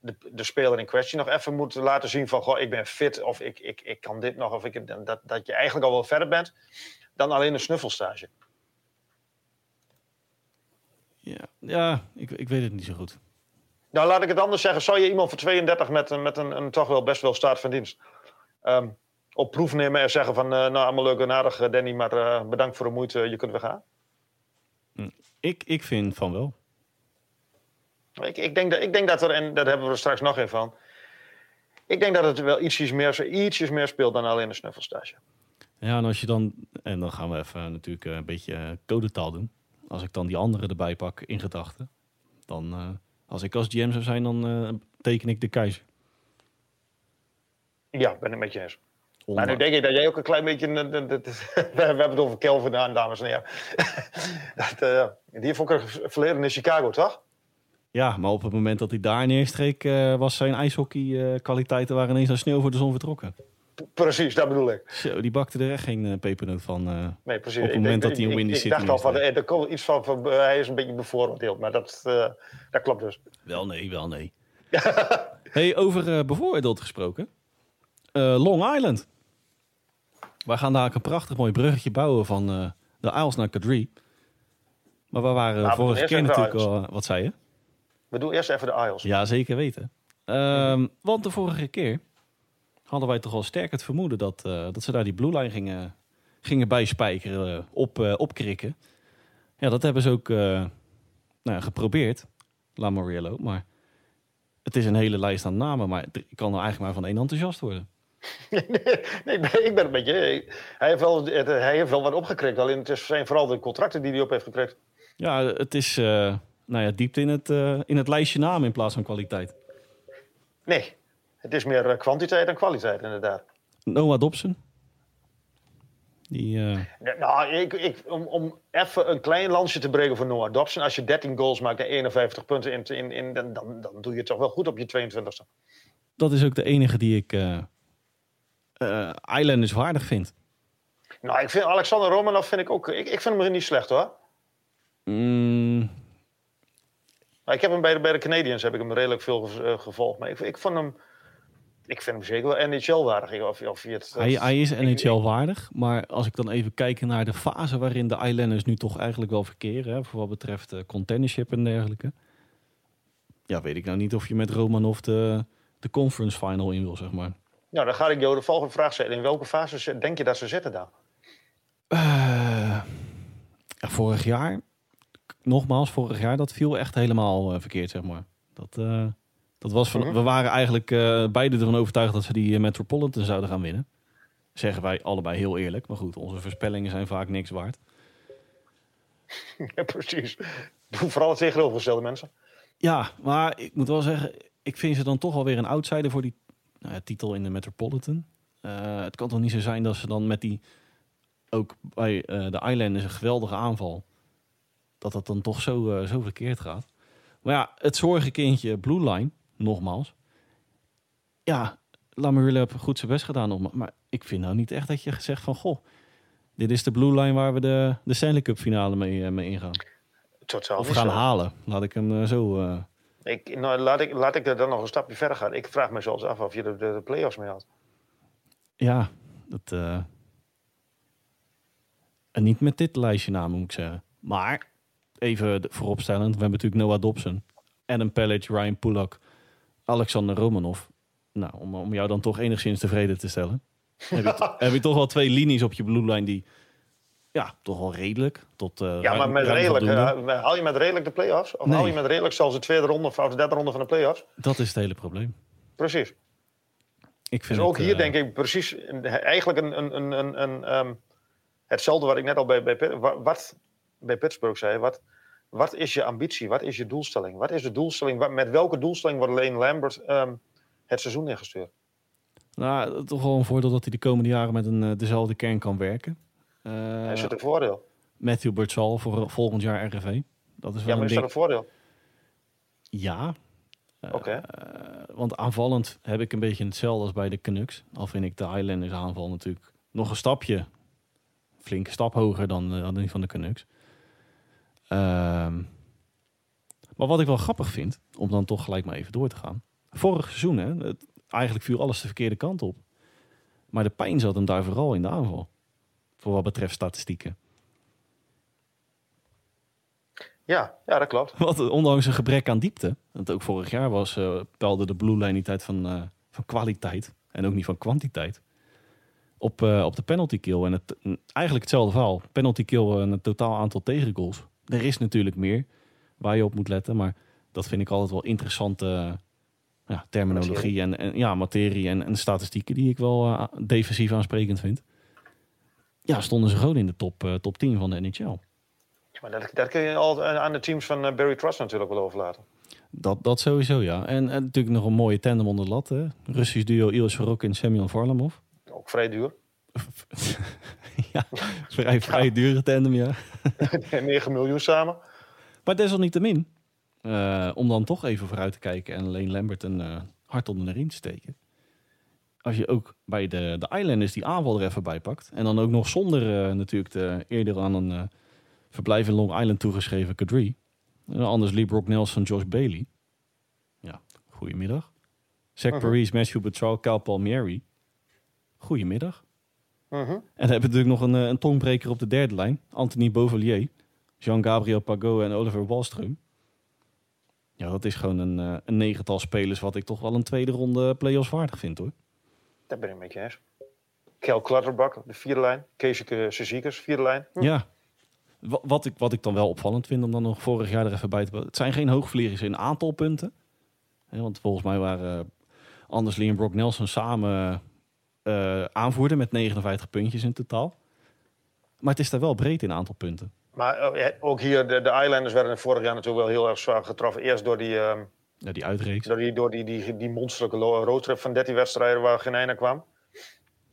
de, de speler in kwestie nog even moet laten zien van... Goh, ik ben fit of ik, ik, ik kan dit nog. Of ik, dat, dat je eigenlijk al wel verder bent dan alleen een snuffelstage. Ja, ja ik, ik weet het niet zo goed. Nou, laat ik het anders zeggen. Zou je iemand voor 32 met, met een, een toch wel best wel staat van dienst... Um, op proef nemen en zeggen van... Uh, nou, allemaal leuk en aardig, eh, Danny, maar uh, bedankt voor de moeite. Je kunt weer gaan? Hm, ik, ik vind van wel. Ik, ik, denk dat, ik denk dat er, en daar hebben we er straks nog even van. Ik denk dat het wel ietsjes meer, ietsjes meer speelt dan alleen een snuffelstage. Ja, en als je dan, en dan gaan we even natuurlijk een beetje codetaal doen. Als ik dan die andere erbij pak in gedachten, dan uh, als ik als GM zou zijn, dan uh, teken ik de keizer. Ja, ben ik met je eens. Maar nu denk ik dat jij ook een klein beetje. we hebben het over Kelvin aan, dames en heren. dat, uh, die vond ik verleden in Chicago, toch? Ja, maar op het moment dat hij daar neerstreek, uh, was zijn ijshockey-kwaliteiten waren ineens naar sneeuw voor de zon vertrokken. Precies, dat bedoel ik. Zo, die bakte er echt geen uh, pepernoot van. Uh, nee, precies. Op het moment dat hij in Windy City Ik dacht al van, er komt iets van, van hij is een beetje bevooroordeeld, maar dat, dat klopt dus. Wel nee, wel nee. hey, over bevooroordeeld gesproken. Long Island. Wij gaan daar een prachtig mooi bruggetje bouwen van de Isles naar Kadri. Maar we waren nou, vorige keer natuurlijk al... Wat zei je? We doen eerst even de Isles. Ja, zeker weten. Um, want de vorige keer hadden wij toch al sterk het vermoeden dat, uh, dat ze daar die blue line gingen, gingen bijspijkeren, uh, op, uh, opkrikken. Ja, dat hebben ze ook nou ja, geprobeerd, La Moriello. Maar het is een hele lijst aan namen, maar ik kan er eigenlijk maar van één enthousiast worden. nee, nee, ik ben een beetje... Hij heeft wel, hij heeft wel wat opgekrikt, alleen het zijn vooral de contracten die hij op heeft gekregen. Ja, het is nou ja, diepte in het, uh, in het lijstje namen in plaats van kwaliteit. Nee, het is meer eh, kwantiteit dan kwaliteit inderdaad. Noah Dobson? Die, uh... ja, nou, ik, ik, om, om even een klein lansje te breken voor Noah Dobson. Als je 13 goals maakt en 51 punten, in, in, in, dan, dan, dan doe je het toch wel goed op je 22e. Dat is ook de enige die ik uh, uh, Islanders waardig vind. Nou, ik vind Alexander Romanov vind ik ook... Ik, ik vind hem niet slecht hoor. Mm, ik heb hem bij de, bij de Canadiens heb ik hem redelijk veel eh, gevolgd. Maar ik, ik vond hem. Ik vind hem zeker wel NHL-waardig. Of, of het, hij, hij is NHL-waardig. Maar als ik dan even kijk naar de fase waarin de Islanders nu toch eigenlijk wel verkeren. Hè, voor wat betreft uh, contendership en dergelijke. Ja, weet ik nou niet of je met Romanov de, de conference final in wil, zeg maar. Nou, dan ga ik jou de volgende vraag stellen. In welke fase denk je dat ze zitten dan? Uh, ja, vorig jaar nogmaals, vorig jaar, dat viel echt helemaal eh, verkeerd, zeg maar. Dat, eh, dat was van. We waren eigenlijk eh, beide ervan overtuigd dat ze die Metropolitan zouden gaan winnen. Zeggen wij allebei heel eerlijk. Maar goed, onze voorspellingen zijn vaak niks waard. Ja, precies. Doe vooral het tegenovergestelde mensen. Ja, maar ik moet wel zeggen, ik vind ze dan toch alweer een outsider voor die nou ja, titel in de Metropolitan. Het kan toch niet zo zijn dat ze dan met die, ook bij de Islanders een geweldige aanval, dat dat dan toch zo, eh, zo verkeerd gaat. Maar ja, het zorgenkindje Blue Line, nogmaals. Ja, Lamurille heeft goed zijn best gedaan, nog, maar- ik vind nou niet echt dat je zegt van, goh, dit is de Blue Line waar we de, de Stanley Cup finale mee, eh, mee ingaan. Totaal Of gaan zo. halen, laat ik hem eh, zo... Ik, nou, laat, ik, laat ik er dan nog een stapje verder gaan. Ik vraag me zelfs af of je de, de, de play-offs mee had. Ja, dat. En niet met dit lijstje namen, moet ik zeggen. Maar even vooropstellend: we hebben natuurlijk Noah Dobson, Adam Pellage, Ryan Pulak, Alexander Romanov. Nou, om, om jou dan toch enigszins tevreden te stellen. heb, je, to- heb je toch wel twee linies op je blue line die. Ja, toch wel redelijk. Tot, eh, Ja, maar met redelijk, eh, haal je met redelijk de play-offs? Of Nee. haal je met redelijk zelfs de tweede ronde of de derde ronde van de play-offs? Dat is het hele probleem. Precies. Ik vind Dus ook het, hier eh, denk ik precies eigenlijk een, een, een, een, een, ehm, hetzelfde wat ik net al bij, bij, wat, bij Pittsburgh zei. Wat, wat is je ambitie? Wat is je doelstelling? Wat is de doelstelling? Met welke doelstelling wordt Lane Lambert ehm, het seizoen ingestuurd? Nou, toch wel een voordeel dat hij de komende jaren met een, eh, dezelfde kern kan werken. Eh, Hij is het een voordeel? Matthew Burtsal voor volgend jaar RFV. Dat is Ja, wel maar een is dat een voordeel? Ja. Eh, Oké. eh, want aanvallend heb ik een beetje hetzelfde als bij de Canucks. Al vind ik de Highlanders aanval natuurlijk nog een stapje, flinke stap hoger dan, eh, dan die van de Canucks. Ehm, maar wat ik wel grappig vind, om dan toch gelijk maar even door te gaan. Vorig seizoen, hè, het, eigenlijk viel alles de verkeerde kant op. Maar de pijn zat hem daar vooral in de aanval. Voor wat betreft statistieken. Ja, ja, dat klopt. Wat ondanks een gebrek aan diepte. Want ook vorig jaar was, eh pelde de Blue Line niet uit van, eh, van kwaliteit. En ook niet van kwantiteit. Op, eh, op de penalty kill. En het, eigenlijk hetzelfde verhaal. Penalty kill en het totaal aantal tegengoals. Er is natuurlijk meer waar je op moet letten. Maar dat vind ik altijd wel interessante ja, terminologie. En, en ja, materie en, en statistieken die ik wel eh, defensief aansprekend vind. Ja, stonden ze gewoon in de top, eh, top 10 van de NHL. Maar dat, dat kun je al aan de teams van eh, Barry Trotz natuurlijk wel overlaten. Dat, dat sowieso, ja. En, en natuurlijk nog een mooie tandem onder de lat. Hè? Russisch duo Ilis Sorok en Semyon Varlamov. Ook vrij duur. ja, vrij, vrij dure tandem, ja. 9 miljoen samen. Maar desalniettemin, eh om dan toch even vooruit te kijken en Lane Lambert een eh, hart onder de riem te steken. Als je ook bij de, de Islanders die aanval er even bij pakt. En dan ook nog zonder eh, natuurlijk de eerder aan een verblijf in Long Island toegeschreven Kadri. En anders Lee Brock Nelson, Josh Bailey. Ja, goedemiddag. Zach Mhm. Parise, Matthew Betrol, Cal Palmieri. Goedemiddag. Mhm. En dan hebben we natuurlijk nog een, eh, een tongbreker op de derde lijn. Anthony Beauvillier, Jean-Gabriel Pagot en Oliver Wallström. Ja, dat is gewoon een, eh, een negental spelers wat ik toch wel een tweede ronde play-offs waardig vind hoor. Daar ben ik met je eens. Kel Clutterbach op de vierde lijn. Keesje Sezikers, vierde lijn. Hm. Ja. Wa- Wat ik, wat ik dan wel opvallend vind om dan nog vorig jaar er even bij te... Het zijn geen hoogvliegers in aantal punten. Hè, want volgens mij waren eh, Anders Lee en Brock Nelson samen aanvoerder met 59 puntjes in totaal. Maar het is daar wel breed in aantal punten. Maar ja, ook hier, de, de Islanders werden vorig jaar natuurlijk wel heel erg zwaar getroffen. Eerst door die, ehm, Ja, die uitreeks. door die, door die, die, die monsterlijke roadtrip van 13 wedstrijden waar geen einde kwam.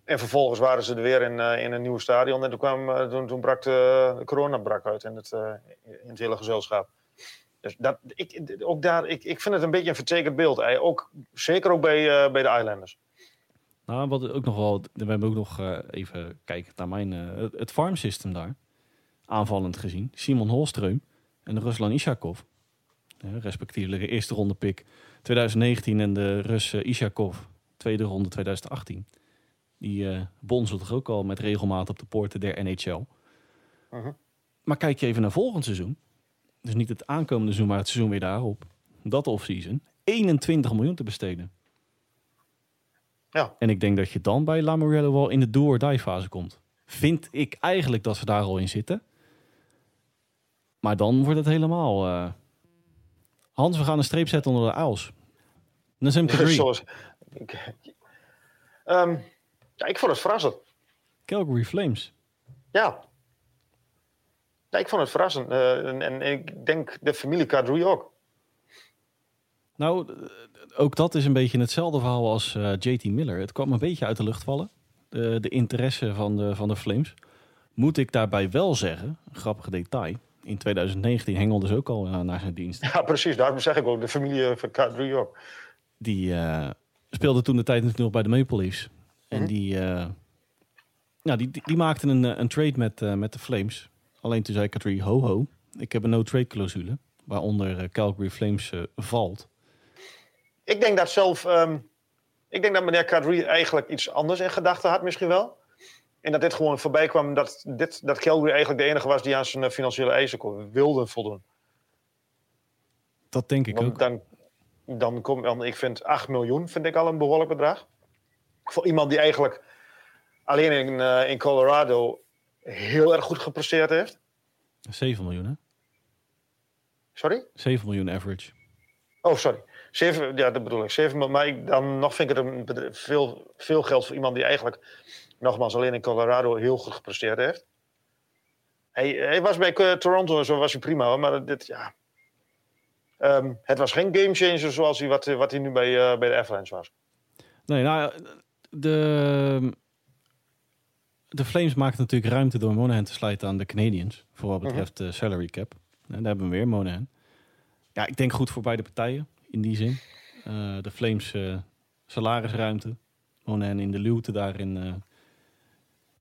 En vervolgens waren ze er weer in, eh, in een nieuw stadion. En toen, kwam, eh, toen, toen brak de, de corona brak uit in het, in het hele gezelschap. Dus dat, ik, ook daar, ik, ik vind het een beetje een vertekend beeld. Ook, zeker ook bij, bij de Islanders. Nou, wat ook nog wel, we hebben ook nog eh, even kijken naar mijn, eh, het, farm system daar. Aanvallend gezien. Simon Holström en Ruslan Ishakov. Respectievelijk de eerste ronde pick 2019 en de Rus eh, Ishakov tweede ronde 2018. Die bonzen toch ook al met regelmaat op de poorten der NHL. Mhm. Maar kijk je even naar volgend seizoen. Dus niet het aankomende seizoen, maar het seizoen weer daarop. Dat offseason. 21 miljoen te besteden. Ja. En ik denk dat je dan bij Lamorello wel in de do-or-die fase komt. Vind ik eigenlijk dat ze daar al in zitten. Maar dan wordt het helemaal... eh, Hans, we gaan een streep zetten onder de Kadri, Zoals, ik, Ehm, ja, ik vond het verrassend. Calgary Flames. Ja. ja ik vond het verrassend. Eh, en, en ik denk de familie Kadri ook. Nou, eh, ook dat is een beetje hetzelfde verhaal als eh, JT Miller. Het kwam een beetje uit de lucht vallen. De, de interesse van de, van de Flames. Moet ik daarbij wel zeggen, een grappig detail. In 2019 hengelde dus ook al eh, naar zijn dienst. Ja, precies. Daarom zeg ik ook de familie van Kadri ook. Die eh, speelde toen de tijd natuurlijk nog bij de Maple Leafs. En Mhm. die, eh nou, die, die, die maakten een, eh, een trade met, eh, met de Flames. Alleen toen zei Kadri, ho ho, ik heb een no-trade clausule. Waaronder eh, Calgary Flames eh, valt. Ik denk dat zelf. ehm, ik denk dat meneer Kadri eigenlijk iets anders in gedachten had, misschien wel. En dat dit gewoon voorbij kwam dat, dit, dat Calgary eigenlijk de enige was die aan zijn eh, financiële eisen kon- wilde voldoen. Dat denk ik Want ook. dan, dan komt, dan, ik vind 8 miljoen vind ik al een behoorlijk bedrag. Voor iemand die eigenlijk alleen in, eh, in Colorado heel erg goed gepresteerd heeft. 7 miljoen, hè? Sorry? 7 miljoen average. Oh, sorry. 7, ja, dat bedoel ik. 7, miljoen. maar ik, dan nog vind ik het een bedrijf- veel, veel geld voor iemand die eigenlijk, nogmaals, alleen in Colorado heel goed gepresteerd heeft. Hij, hij was bij eh, Toronto en zo was hij prima, hoor, maar dit, ja. Ehm, het was geen gamechanger zoals hij, wat, wat hij nu bij, eh, bij de Avalanche was. Nee, nou, de, de Flames maakten natuurlijk ruimte door Monahan te slijten aan de Canadiens. Voor wat betreft de salary cap. En daar hebben we weer Monahan. Ja, ik denk goed voor beide partijen in die zin. Eh, de Flames eh, salarisruimte. Monahan in de luwte daar in, eh,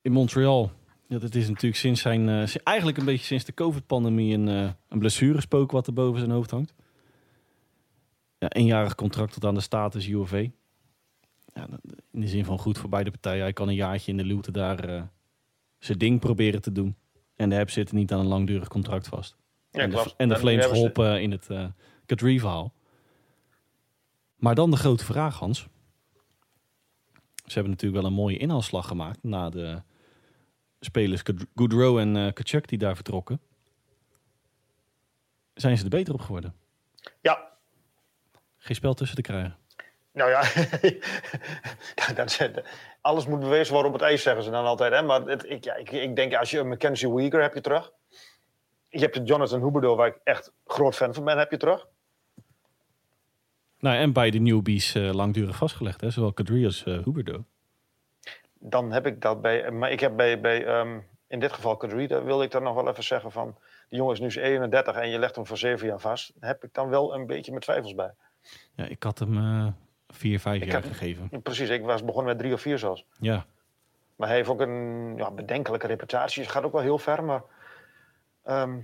in Montreal. Ja, dat is natuurlijk sinds zijn, eigenlijk een beetje sinds de COVID-pandemie een, eh een blessurespook wat er boven zijn hoofd hangt. Ja, eenjarig contract tot aan de status UOV. Ja, in de zin van goed voor beide partijen. Hij kan een jaartje in de luwte daar zijn ding proberen te doen. En de Habs zitten niet aan een langdurig contract vast. Ja, en, de, en Flames geholpen in het eh Kadri verhaal. Maar dan de grote vraag, Hans. Ze hebben natuurlijk wel een mooie inhaalslag gemaakt na de spelers Good- Goodrow en eh Kachuk die daar vertrokken. Zijn ze er beter op geworden? Ja, Geen spel tussen te krijgen. nou ja. dat, alles moet bewezen worden op het ijs, zeggen ze dan altijd. Hè? Maar het, ik, ja, ik, ik denk, als je een Mackenzie Weegar heb je terug. Je hebt de Jonathan Huberdeau, waar ik echt groot fan van ben, heb je terug. Nou, en bij de newbies eh, langdurig vastgelegd, hè? zowel Kadri als eh Huberdeau. Dan heb ik dat bij. Maar ik heb bij, bij ehm, in dit geval Kadri, daar wil ik dan nog wel even zeggen van. Die jongen is nu 31 en je legt hem voor zeven jaar vast. Heb ik dan wel een beetje mijn twijfels bij. Ja, ik had hem vier, vijf Ik jaar heb- gegeven. Precies, ik was begonnen met drie of vier zelfs. Ja, Maar hij heeft ook een ja, bedenkelijke reputatie. Het gaat ook wel heel ver, maar... ehm,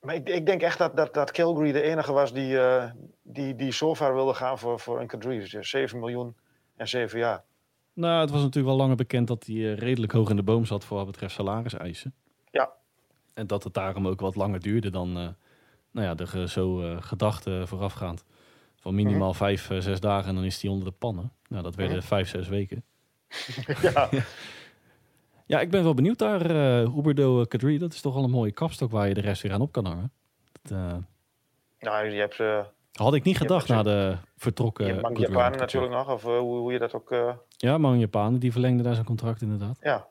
maar ik, ik denk echt dat, dat, dat Calgary de enige was die, eh, die, die zo ver wilde gaan voor, voor een Kadri. Dus 7 miljoen en 7 jaar. nou, het was natuurlijk wel langer bekend dat hij eh, redelijk hoog in de boom zat voor wat betreft salariseisen. Ja. En dat het daarom ook wat langer duurde dan eh, nou ja, de ge- zo gedachte voorafgaand. Van minimaal vijf, eh, zes dagen en dan is hij onder de pannen. Nou, dat werden Mhm. vijf, zes weken. ja, Ja, ik ben wel benieuwd daar. eh Huberdeau uh, Kadri, dat is toch wel een mooie kapstok waar je de rest weer aan op kan hangen. Dat, eh, nou, je hebt, eh had ik niet Je gedacht na de je vertrokken. hebt Bank Goodrow Japan contract. natuurlijk nog. Of eh, hoe, hoe je dat ook... eh, Ja, man Japan, die verlengde daar zijn contract inderdaad. ja.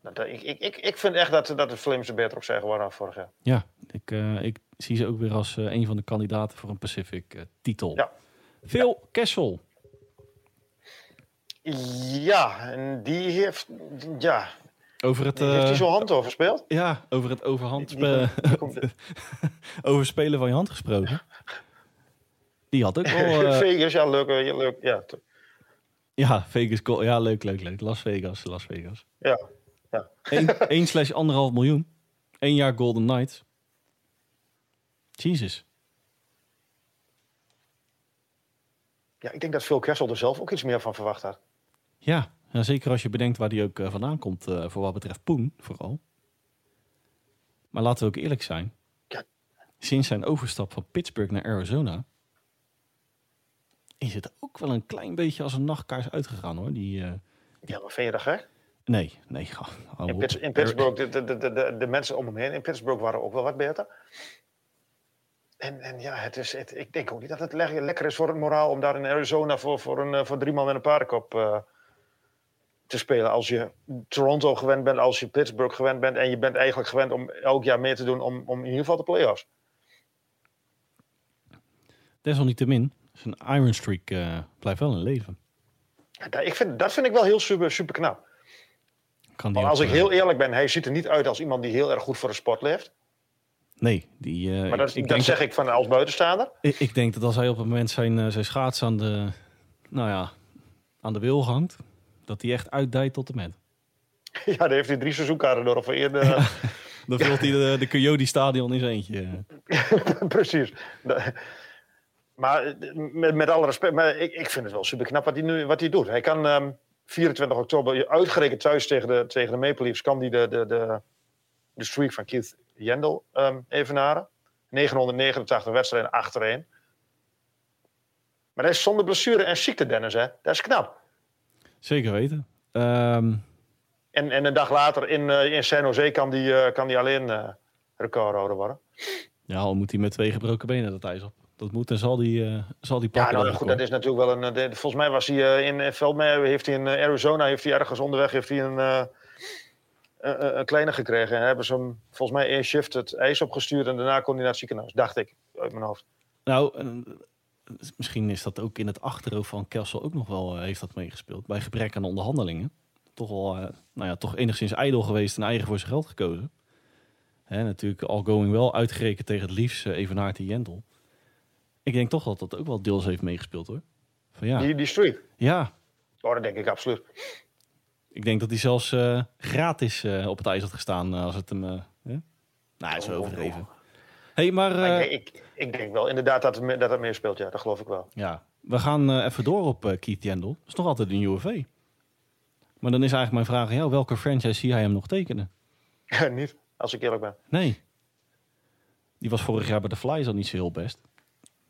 Nou, dat- ik, ik, ik, ik vind echt dat, dat de Flames er beter op zijn geworden vorig jaar. Ja, ik, eh, ik zie ze ook weer als eh, een van de kandidaten voor een Pacific eh, titel. Ja. Phil Kessel. Ja, en die heeft... Ja, Over het, heeft hij eh, zo'n hand over gespeeld? ja, over het overhand Die- die spe- Die komt- over spelen van je hand gesproken. Die had ook wel... eh, Vegas, ja, leuk. eh, ja, leuk ja, ja, Vegas. Ja, leuk, leuk, leuk. Las Vegas, Las Vegas. ja. 1 slash anderhalf miljoen. Eén jaar Golden Knights. Jesus. ja, ik denk dat Phil Kessel er zelf ook iets meer van verwacht had. Ja, zeker als je bedenkt waar die ook eh, vandaan komt. eh, voor wat betreft Poen, vooral. Maar laten we ook eerlijk zijn. Sinds zijn overstap van Pittsburgh naar Arizona... is het ook wel een klein beetje als een nachtkaars uitgegaan, hoor. Die, eh, Ja, maar vind gek? Nee, nee. Oh, in, in, Pittsburgh, de, de, de, de, de mensen om hem heen in Pittsburgh waren ook wel wat beter. En, en ja, het is, het, ik denk ook niet dat het lekker is voor het moraal om daar in Arizona voor, voor, een, voor drie man met een paardenkop uh, te spelen. Als je Toronto gewend bent, als je Pittsburgh gewend bent en je bent eigenlijk gewend om elk jaar meer te doen om, om in ieder geval de playoffs. Desalniettemin, zijn Iron Streak uh, blijft wel in leven. Ja, ik vind, dat vind ik wel heel super, super knap. Kan als ik heel eerlijk ben, hij ziet er niet uit als iemand die heel erg goed voor de sport leeft. Nee, die, uh, maar dat, ik, dat zeg ik van als buitenstaander. Ik, ik, denk dat als hij op het moment zijn, zijn schaats aan de, nou ja, aan de wil hangt, dat hij echt uitdijt tot de met. Ja, daar heeft hij drie seizoenkaarten door. Of eerder, ja, dan vult hij de, de Coyote Stadion in zijn eentje. Precies. Maar met, met alle respect, maar ik, ik vind het wel super knap wat hij nu wat hij doet. Hij kan um, ehm, 24 oktober, uitgerekend thuis tegen de, tegen de Maple Leafs, kan hij de, de, de, de streak van Keith Jendel um, evenaren. 989 wedstrijden achtereen. Maar dat is zonder blessure en ziekte, Dennis. Hè? Dat is knap. Zeker weten. Um... En, en een dag later in, uh, in San Jose kan die, uh, kan die alleen uh, recordhouder worden. Ja, al moet hij met twee gebroken benen dat ijs op. Dat moet en zal die, uh, zal die pakken. Ja, nou, goed, dat is natuurlijk wel een. volgens mij was hij in Veldmeer, heeft hij in Arizona, heeft hij ergens onderweg, heeft hij een een kleine gekregen. En hebben ze hem volgens mij één shift het ijs opgestuurd en daarna kon hij naar het ziekenhuis. Dacht ik, uit mijn hoofd. Nou, misschien is dat ook in het achterhoofd van Kessel ook nog wel uh, heeft dat meegespeeld. Bij gebrek aan onderhandelingen. Toch wel, uh, nou ja, toch enigszins ijdel geweest en eigen voor zijn geld gekozen. Hè, natuurlijk al going wel uitgerekend tegen het liefst uh, even naar Jentel. Ik denk toch dat dat ook wel deels heeft meegespeeld hoor. Van, ja. Die, die streak? Ja. Oh, dat denk ik absoluut. Ik denk dat hij zelfs uh, gratis uh, op het ijs had gestaan uh, als het hem. Ja? Nou, is oh, overdreven. Hey, maar, ik, ik, ik, denk wel inderdaad dat het, dat het meer speelt, ja, dat geloof ik wel. Ja, we gaan even door op Keith Jendel. Dat is nog altijd een UFV. Maar dan is eigenlijk mijn vraag aan jou: welke franchise zie jij hem nog tekenen? niet, als ik eerlijk ben. Nee. Die was vorig jaar bij de Flyers al niet zo heel best.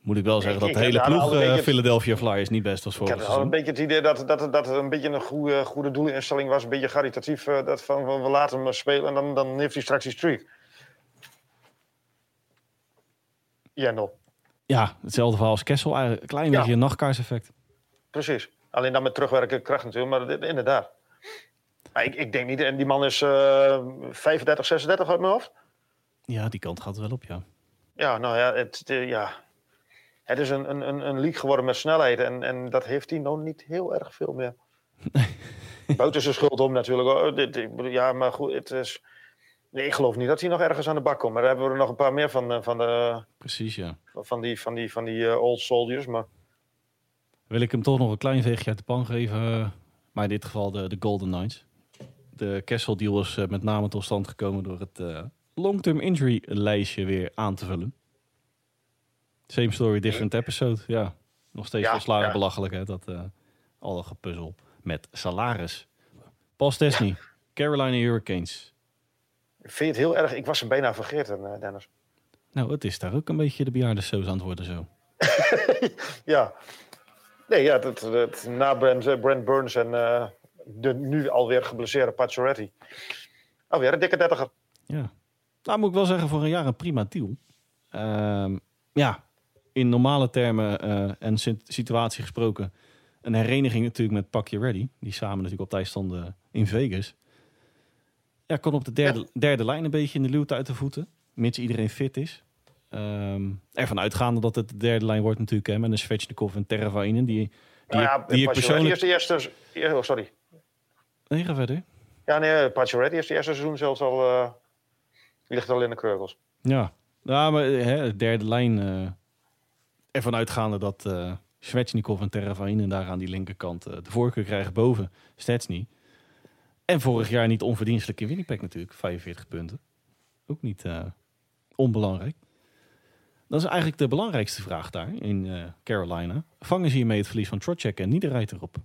Moet ik wel zeggen dat de hele ploeg Philadelphia Flyers niet best was voor. Ik heb al een beetje het idee dat, dat, dat het een beetje een goede, goede doelinstelling was. Een beetje caritatief. Dat van, van, we laten hem spelen en dan, dan heeft hij straks die streak. Jendel. Ja, hetzelfde verhaal als Kessel. Een klein beetje een nachtkaarseffect. Precies. Alleen dan met terugwerken kracht natuurlijk. Maar inderdaad. Maar ik, ik denk niet. En die man is uh, 35, 36 uit mijn hoofd. Ja, die kant gaat wel op, ja. Ja, nou ja, het, ja het is een, een, een league geworden met snelheid. En, en dat heeft hij nog niet heel erg veel meer. Buiten zijn schuld om natuurlijk. Oh, dit, ja, maar goed, het is... Nee, ik geloof niet dat hij nog ergens aan de bak komt. Maar daar hebben we er nog een paar meer van. Eh, van de, Precies, ja. Van die, van die, van die uh, old soldiers. Maar... Wil ik hem toch nog een klein veegje uit de pan geven. Maar in dit geval de, de Golden Knights. De Kessel deal is uh, met name tot stand gekomen door het long-term injury lijstje weer aan te vullen. Same story, different episode. Ja, nog steeds ja, slagen belachelijk hè, dat uh, alle gepuzzel met salaris. Paul Stesny, Carolina Hurricanes. Vind het heel erg? Ik was hem bijna vergeten, uh, Dennis. Nou, het is daar ook een beetje de bejaardensoos aan het worden zo. ja. Nee, ja, dat, dat, na Brent, Brent Burns en uh, de nu alweer geblesseerde Pacioretty. Alweer een dikke dertiger. Ja. Nou, moet ik wel zeggen, voor een jaar een prima deal. Uh, ja, in normale termen uh, en situatie gesproken een hereniging natuurlijk met Pakje Ready. Die samen natuurlijk op tijd stonden in Vegas. Ja, kon op de derde, derde lijn een beetje in de luwte uit de voeten. Mits iedereen fit is. Um, ervan uitgaande dat het de derde lijn wordt natuurlijk. Hè, met een Svechnikov en Teravainen. Die, die, nou ja, die persoonlijk... Eerste, eerste, eerste, oh, sorry. Nee, ga verder. Ja, nee, Pacioretty is het eerste seizoen zelfs al... Uh, die ligt al in de kreugels. Ja, nou, maar hè, de derde lijn... Uh, ervan uitgaande dat uh, Svechnikov en Teravainen daar aan die linkerkant de voorkeur krijgen boven Stetsny. En vorig jaar niet onverdienstelijk in Winnipeg natuurlijk, 45 punten. Ook niet uh, onbelangrijk. Dat is eigenlijk de belangrijkste vraag daar in Carolina. Vangen ze hiermee het verlies van Trocek en Niederreiter op?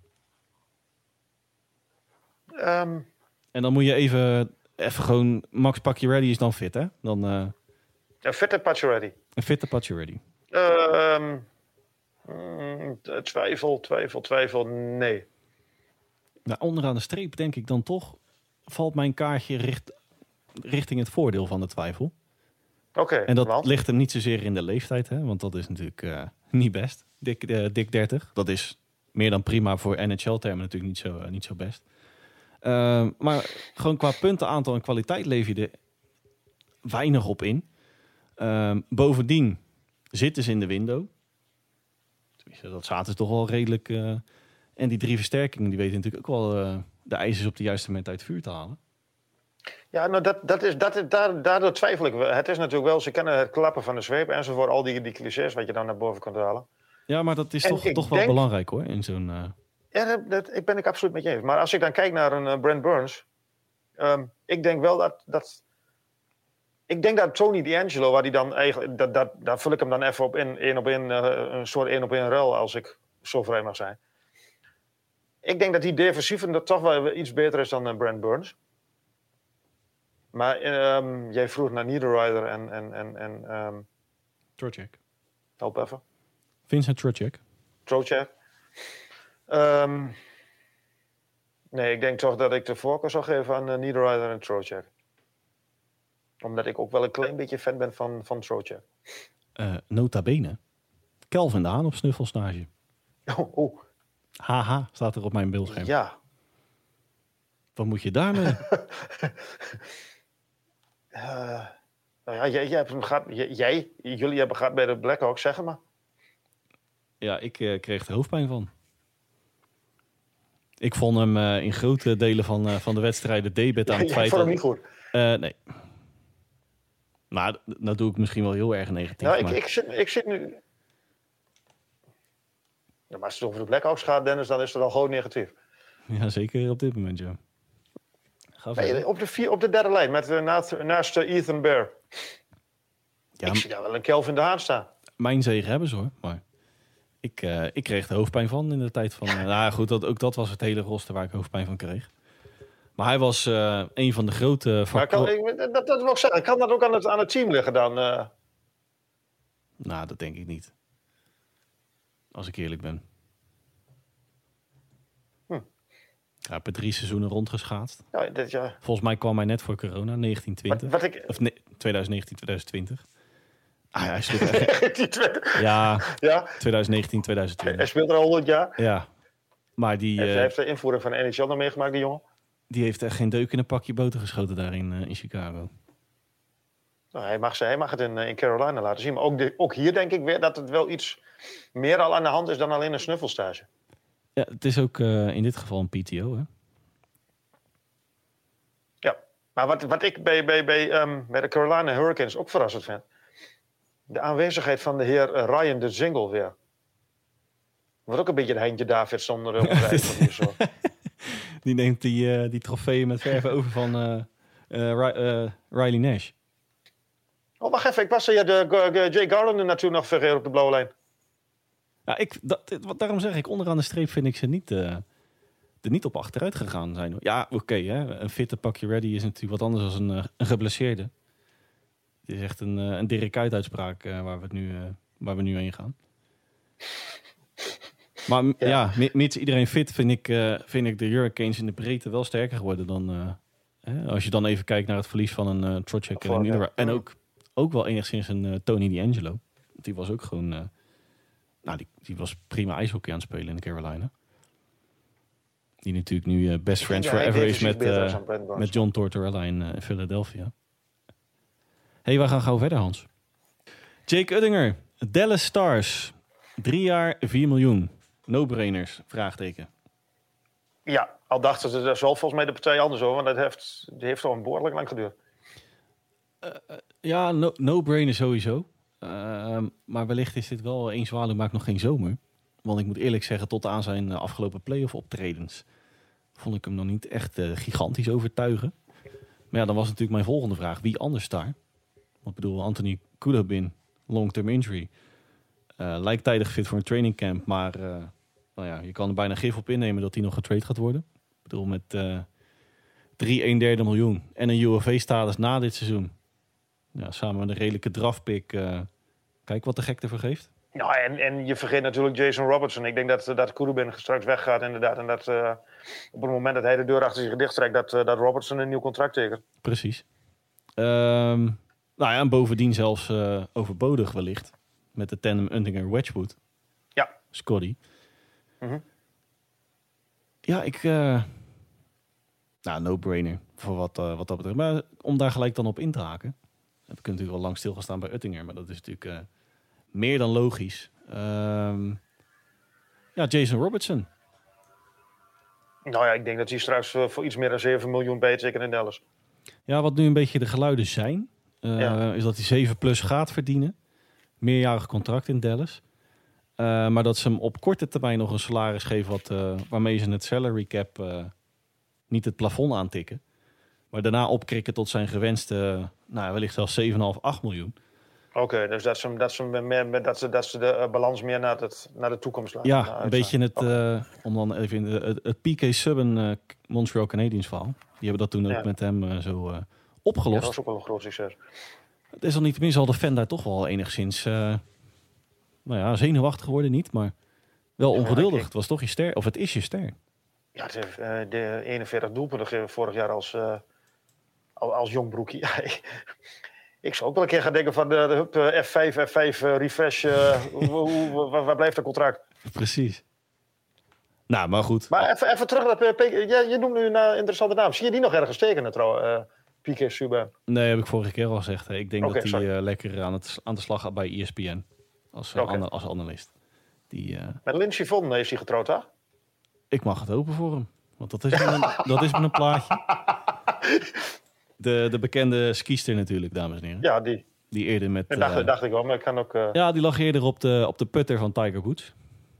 Um. En dan moet je even, even gewoon... Max Pacioretty is dan fit, hè? Dan, uh, een fitte Pacioretty. Een fitte Pacioretty. Um, twijfel, twijfel, twijfel, nee. Nou, onderaan de streep denk ik dan toch, valt mijn kaartje richt, richting het voordeel van de twijfel. Oké, En dat want? ligt hem niet zozeer in de leeftijd, hè, want dat is natuurlijk eh, niet best. Dik, eh, dik 30. Dat is meer dan prima voor NHL-termen natuurlijk niet zo, eh, niet zo best. Ehm, maar gewoon qua puntenaantal en kwaliteit leef je er weinig op in. Ehm, bovendien zitten ze in de window. Tenminste, Dat zaten ze toch wel redelijk. En die drie versterkingen, die weten natuurlijk ook wel eh, de ijzers op de juiste moment uit het vuur te halen. Ja, nou, dat, dat is, dat daar, daardoor twijfel ik. Het is natuurlijk wel, ze kennen het klappen van de zweep enzovoort. Al die, die clichés wat je dan naar boven kunt halen. Ja, maar dat is En toch, toch wel belangrijk hoor. In zo'n. eh, Ja, dat, dat ik ben ik absoluut met je eens. Maar als ik dan kijk naar een eh, Brent Burns. ehm, ik denk wel dat, dat. Ik denk dat Tony D'Angelo, waar die dan eigenlijk. Dat, dat, daar vul ik hem dan even op in. één op eh, een soort één op één ruil, als ik zo vrij mag zijn. Ik denk dat die defensief dat toch wel iets beter is dan eh, Brent Burns. Maar ehm, jij vroeg naar Niederreiter en. en, en, en Trocek. help even. Vincent Trocek. Trocek. Ehm, nee, ik denk toch dat ik de voorkeur zou geven aan uh, Niederreiter en Trocek. Omdat ik ook wel een klein beetje fan ben van, van Trocek. Eh, nota bene. Kelvin de Haan op snuffelstage. Oh, oh, Haha, staat er op mijn beeldscherm. ja. Wat moet je daarmee? Nou ja, jij, jij, hebt hem gehad, jij, jullie hebben gehad bij de Blackhawks, zeg maar. ja, ik eh, kreeg er hoofdpijn van. Ik vond hem eh, in grote delen van, van de wedstrijden debet aan het Jij feit vond hem niet goed. Nee. Maar d- dat doe ik misschien wel heel erg negatief. Nou, ik, ik, zit, ik zit nu... Ja, maar als het over de Blackhawks gaat, Dennis, dan is het al gewoon negatief. Ja, zeker op dit moment, ja. Nee, op, de vier, op de derde lijn, met, eh, naast, naast eh, Ethan Bear. Ja, ik zie daar wel een Kelvin de Haan staan. mijn zegen hebben ze hoor. Maar ik, eh, ik kreeg er hoofdpijn van in de tijd van. nou goed, dat, ook dat was het hele roster waar ik hoofdpijn van kreeg. Maar hij was een van de grote Maar kan, ik, dat, dat wil ik zeggen. Kan dat ook aan het, aan het team liggen dan? Nou, dat denk ik niet. Als ik eerlijk ben. Hm. Ja, ik heb drie seizoenen rondgeschaatst. ja, dit, ja. Volgens mij kwam hij net voor corona, Wat, 1920. wat ik... Of nee, 2019, 2020. Ah, hij tweede- Ja, ja, 2019, hij 2020. speelt er al 100 jaar. Ja. Maar die, Hij eh, heeft de invoering van de NHL nog meegemaakt, die jongen. die heeft echt geen deuk in een pakje boter geschoten daar in, eh, in Chicago. Nou, hij, mag, hij mag het in, eh, in Carolina laten zien. Maar ook, de, ook hier denk ik weer dat het wel iets meer al aan de hand is dan alleen een snuffelstage. Ja, het is ook eh, in dit geval een PTO, hè? Ja, maar wat, wat ik bij, bij, bij, bij de Carolina Hurricanes ook verrassend vind. De aanwezigheid van de heer eh, Ryan de Zingle weer. Wordt ook een beetje de Heintje David zonder uh, zo. Die neemt die, die trofeeën met verven over van Ri- Riley Nash. Wacht even. Ik was er ja, de, G- G- Jay Garland naartoe nog vergeet op de blauwe lijn. Ja, ik, dat, daarom zeg ik, onderaan de streep vind ik ze niet, eh, er niet op achteruit gegaan zijn. Ja, oké, een fitte pakje ready is natuurlijk wat anders dan een, eh, een geblesseerde. Het is echt een, eh, een Dirk Kuyt uitspraak eh, waar, we het nu, eh, waar we nu heen gaan. Maar Ja. ja, mi- mits iedereen fit, vind ik, eh, vind ik de Hurricanes in de breedte wel sterker geworden dan... eh, hè, als je dan even kijkt naar het verlies van een uh, Trocek en. En ook, ook wel enigszins een eh, Tony D'Angelo. Die was ook gewoon... eh, nou, die, die was prima ijshockey aan het spelen in de Carolina. Die natuurlijk nu eh, best friends Ja, forever is defensief met, met John Tortorella in Philadelphia. hey, we gaan gauw verder, Hans. Jake Uddinger, Dallas Stars. Drie jaar, 4 miljoen. No-brainers, vraagteken. Ja, al dachten ze, dat zal volgens mij de partij anders over. Want dat heeft, die heeft al een behoorlijk lang geduurd. Ja, no- no-brainer sowieso. Ehm, maar wellicht is dit wel één zwaluw maakt nog geen zomer. Want ik moet eerlijk zeggen, tot aan zijn eh, afgelopen playoff optredens... vond ik hem nog niet echt eh, gigantisch overtuigen. Maar ja, dan was natuurlijk mijn volgende vraag. Wie anders daar? Want ik bedoel, Anthony Kudobin, long-term injury. eh, lijkt tijdig fit voor een training camp. Maar eh, nou ja, je kan er bijna gif op innemen dat hij nog getrade gaat worden. Ik bedoel, met eh 3 1 derde miljoen en een UFA-status na dit seizoen. Ja, samen met een redelijke drafpick. eh, kijk wat de gek ervoor geeft. Ja, en, en je vergeet natuurlijk Jason Robertson. Ik denk dat, dat Kudubin straks weggaat inderdaad. En dat uh, op het moment dat hij de deur achter zich dicht trekt, dat, uh, dat Robertson een nieuw contract tekent. Precies. Um, nou ja, en bovendien zelfs overbodig wellicht. Met de tandem Undinger-Wedgwood. Ja. Scotty. Mm -hmm. Ja, ik... nou, no-brainer voor wat, wat dat betreft. Maar om daar gelijk dan op in te haken. Heb ik natuurlijk al lang stilgestaan bij Uttinger. Maar dat is natuurlijk meer dan logisch. Um, ja, Jason Robertson. Nou ja, ik denk dat hij straks voor iets meer dan 7 miljoen beter in Dallas. Ja, wat nu een beetje de geluiden zijn, uh, ja. is dat hij 7 plus gaat verdienen. Meerjarig contract in Dallas. Uh, maar dat ze hem op korte termijn nog een salaris geven wat, uh, waarmee ze het salary cap niet het plafond aantikken. Maar daarna opkrikken tot zijn gewenste, nou wellicht zelfs 7,5, 8 miljoen. Oké, okay, dus dat ze, dat, ze meer, dat, ze, dat ze de uh, balans meer naar, het, naar de toekomst laten Ja, een beetje het, okay. uh, om dan even in de, het, het PK Subban uh, Montreal Canadiens verhaal. Die hebben dat toen ook met hem zo Ja, opgelost. dat is ook wel een groot succes. Het is al niet tenminste al de fan daar toch wel enigszins, eh, nou ja, zenuwachtig geworden niet, maar wel Ja, ongeduldig. ik- Het was toch je ster, of het is je ster. Ja, het heeft, eh, de 41 doelpunten vorig jaar als, eh, al- als jong broekie. Ik, zou ook wel een keer gaan denken van de, de hup, eh, F5, F5, eh, refresh. eh, hoe, waar, waar blijft het contract? Precies. Nou, maar goed. Maar even, even terug naar P- P- ja, je noemt nu een eh, interessante naam. Zie je die nog ergens tekenen trouwens? eh Piqué Subban. Nee, heb ik vorige keer al gezegd. hè. Ik denk dat hij eh, lekker aan, het, aan de slag gaat bij ESPN. Als, eh, Oké. ana- als analist. Die, eh, Met Lindsey Vonn heeft hij getrouwd, toch? ik mag het open voor hem. Want dat is een, dat is een plaatje. De, de bekende skiester natuurlijk, dames en heren. Ja, die. Die eerder met... Dat dacht, eh, dacht ik wel, maar ik kan ook... eh, ja, die lag eerder op de, op de putter van Tiger Woods.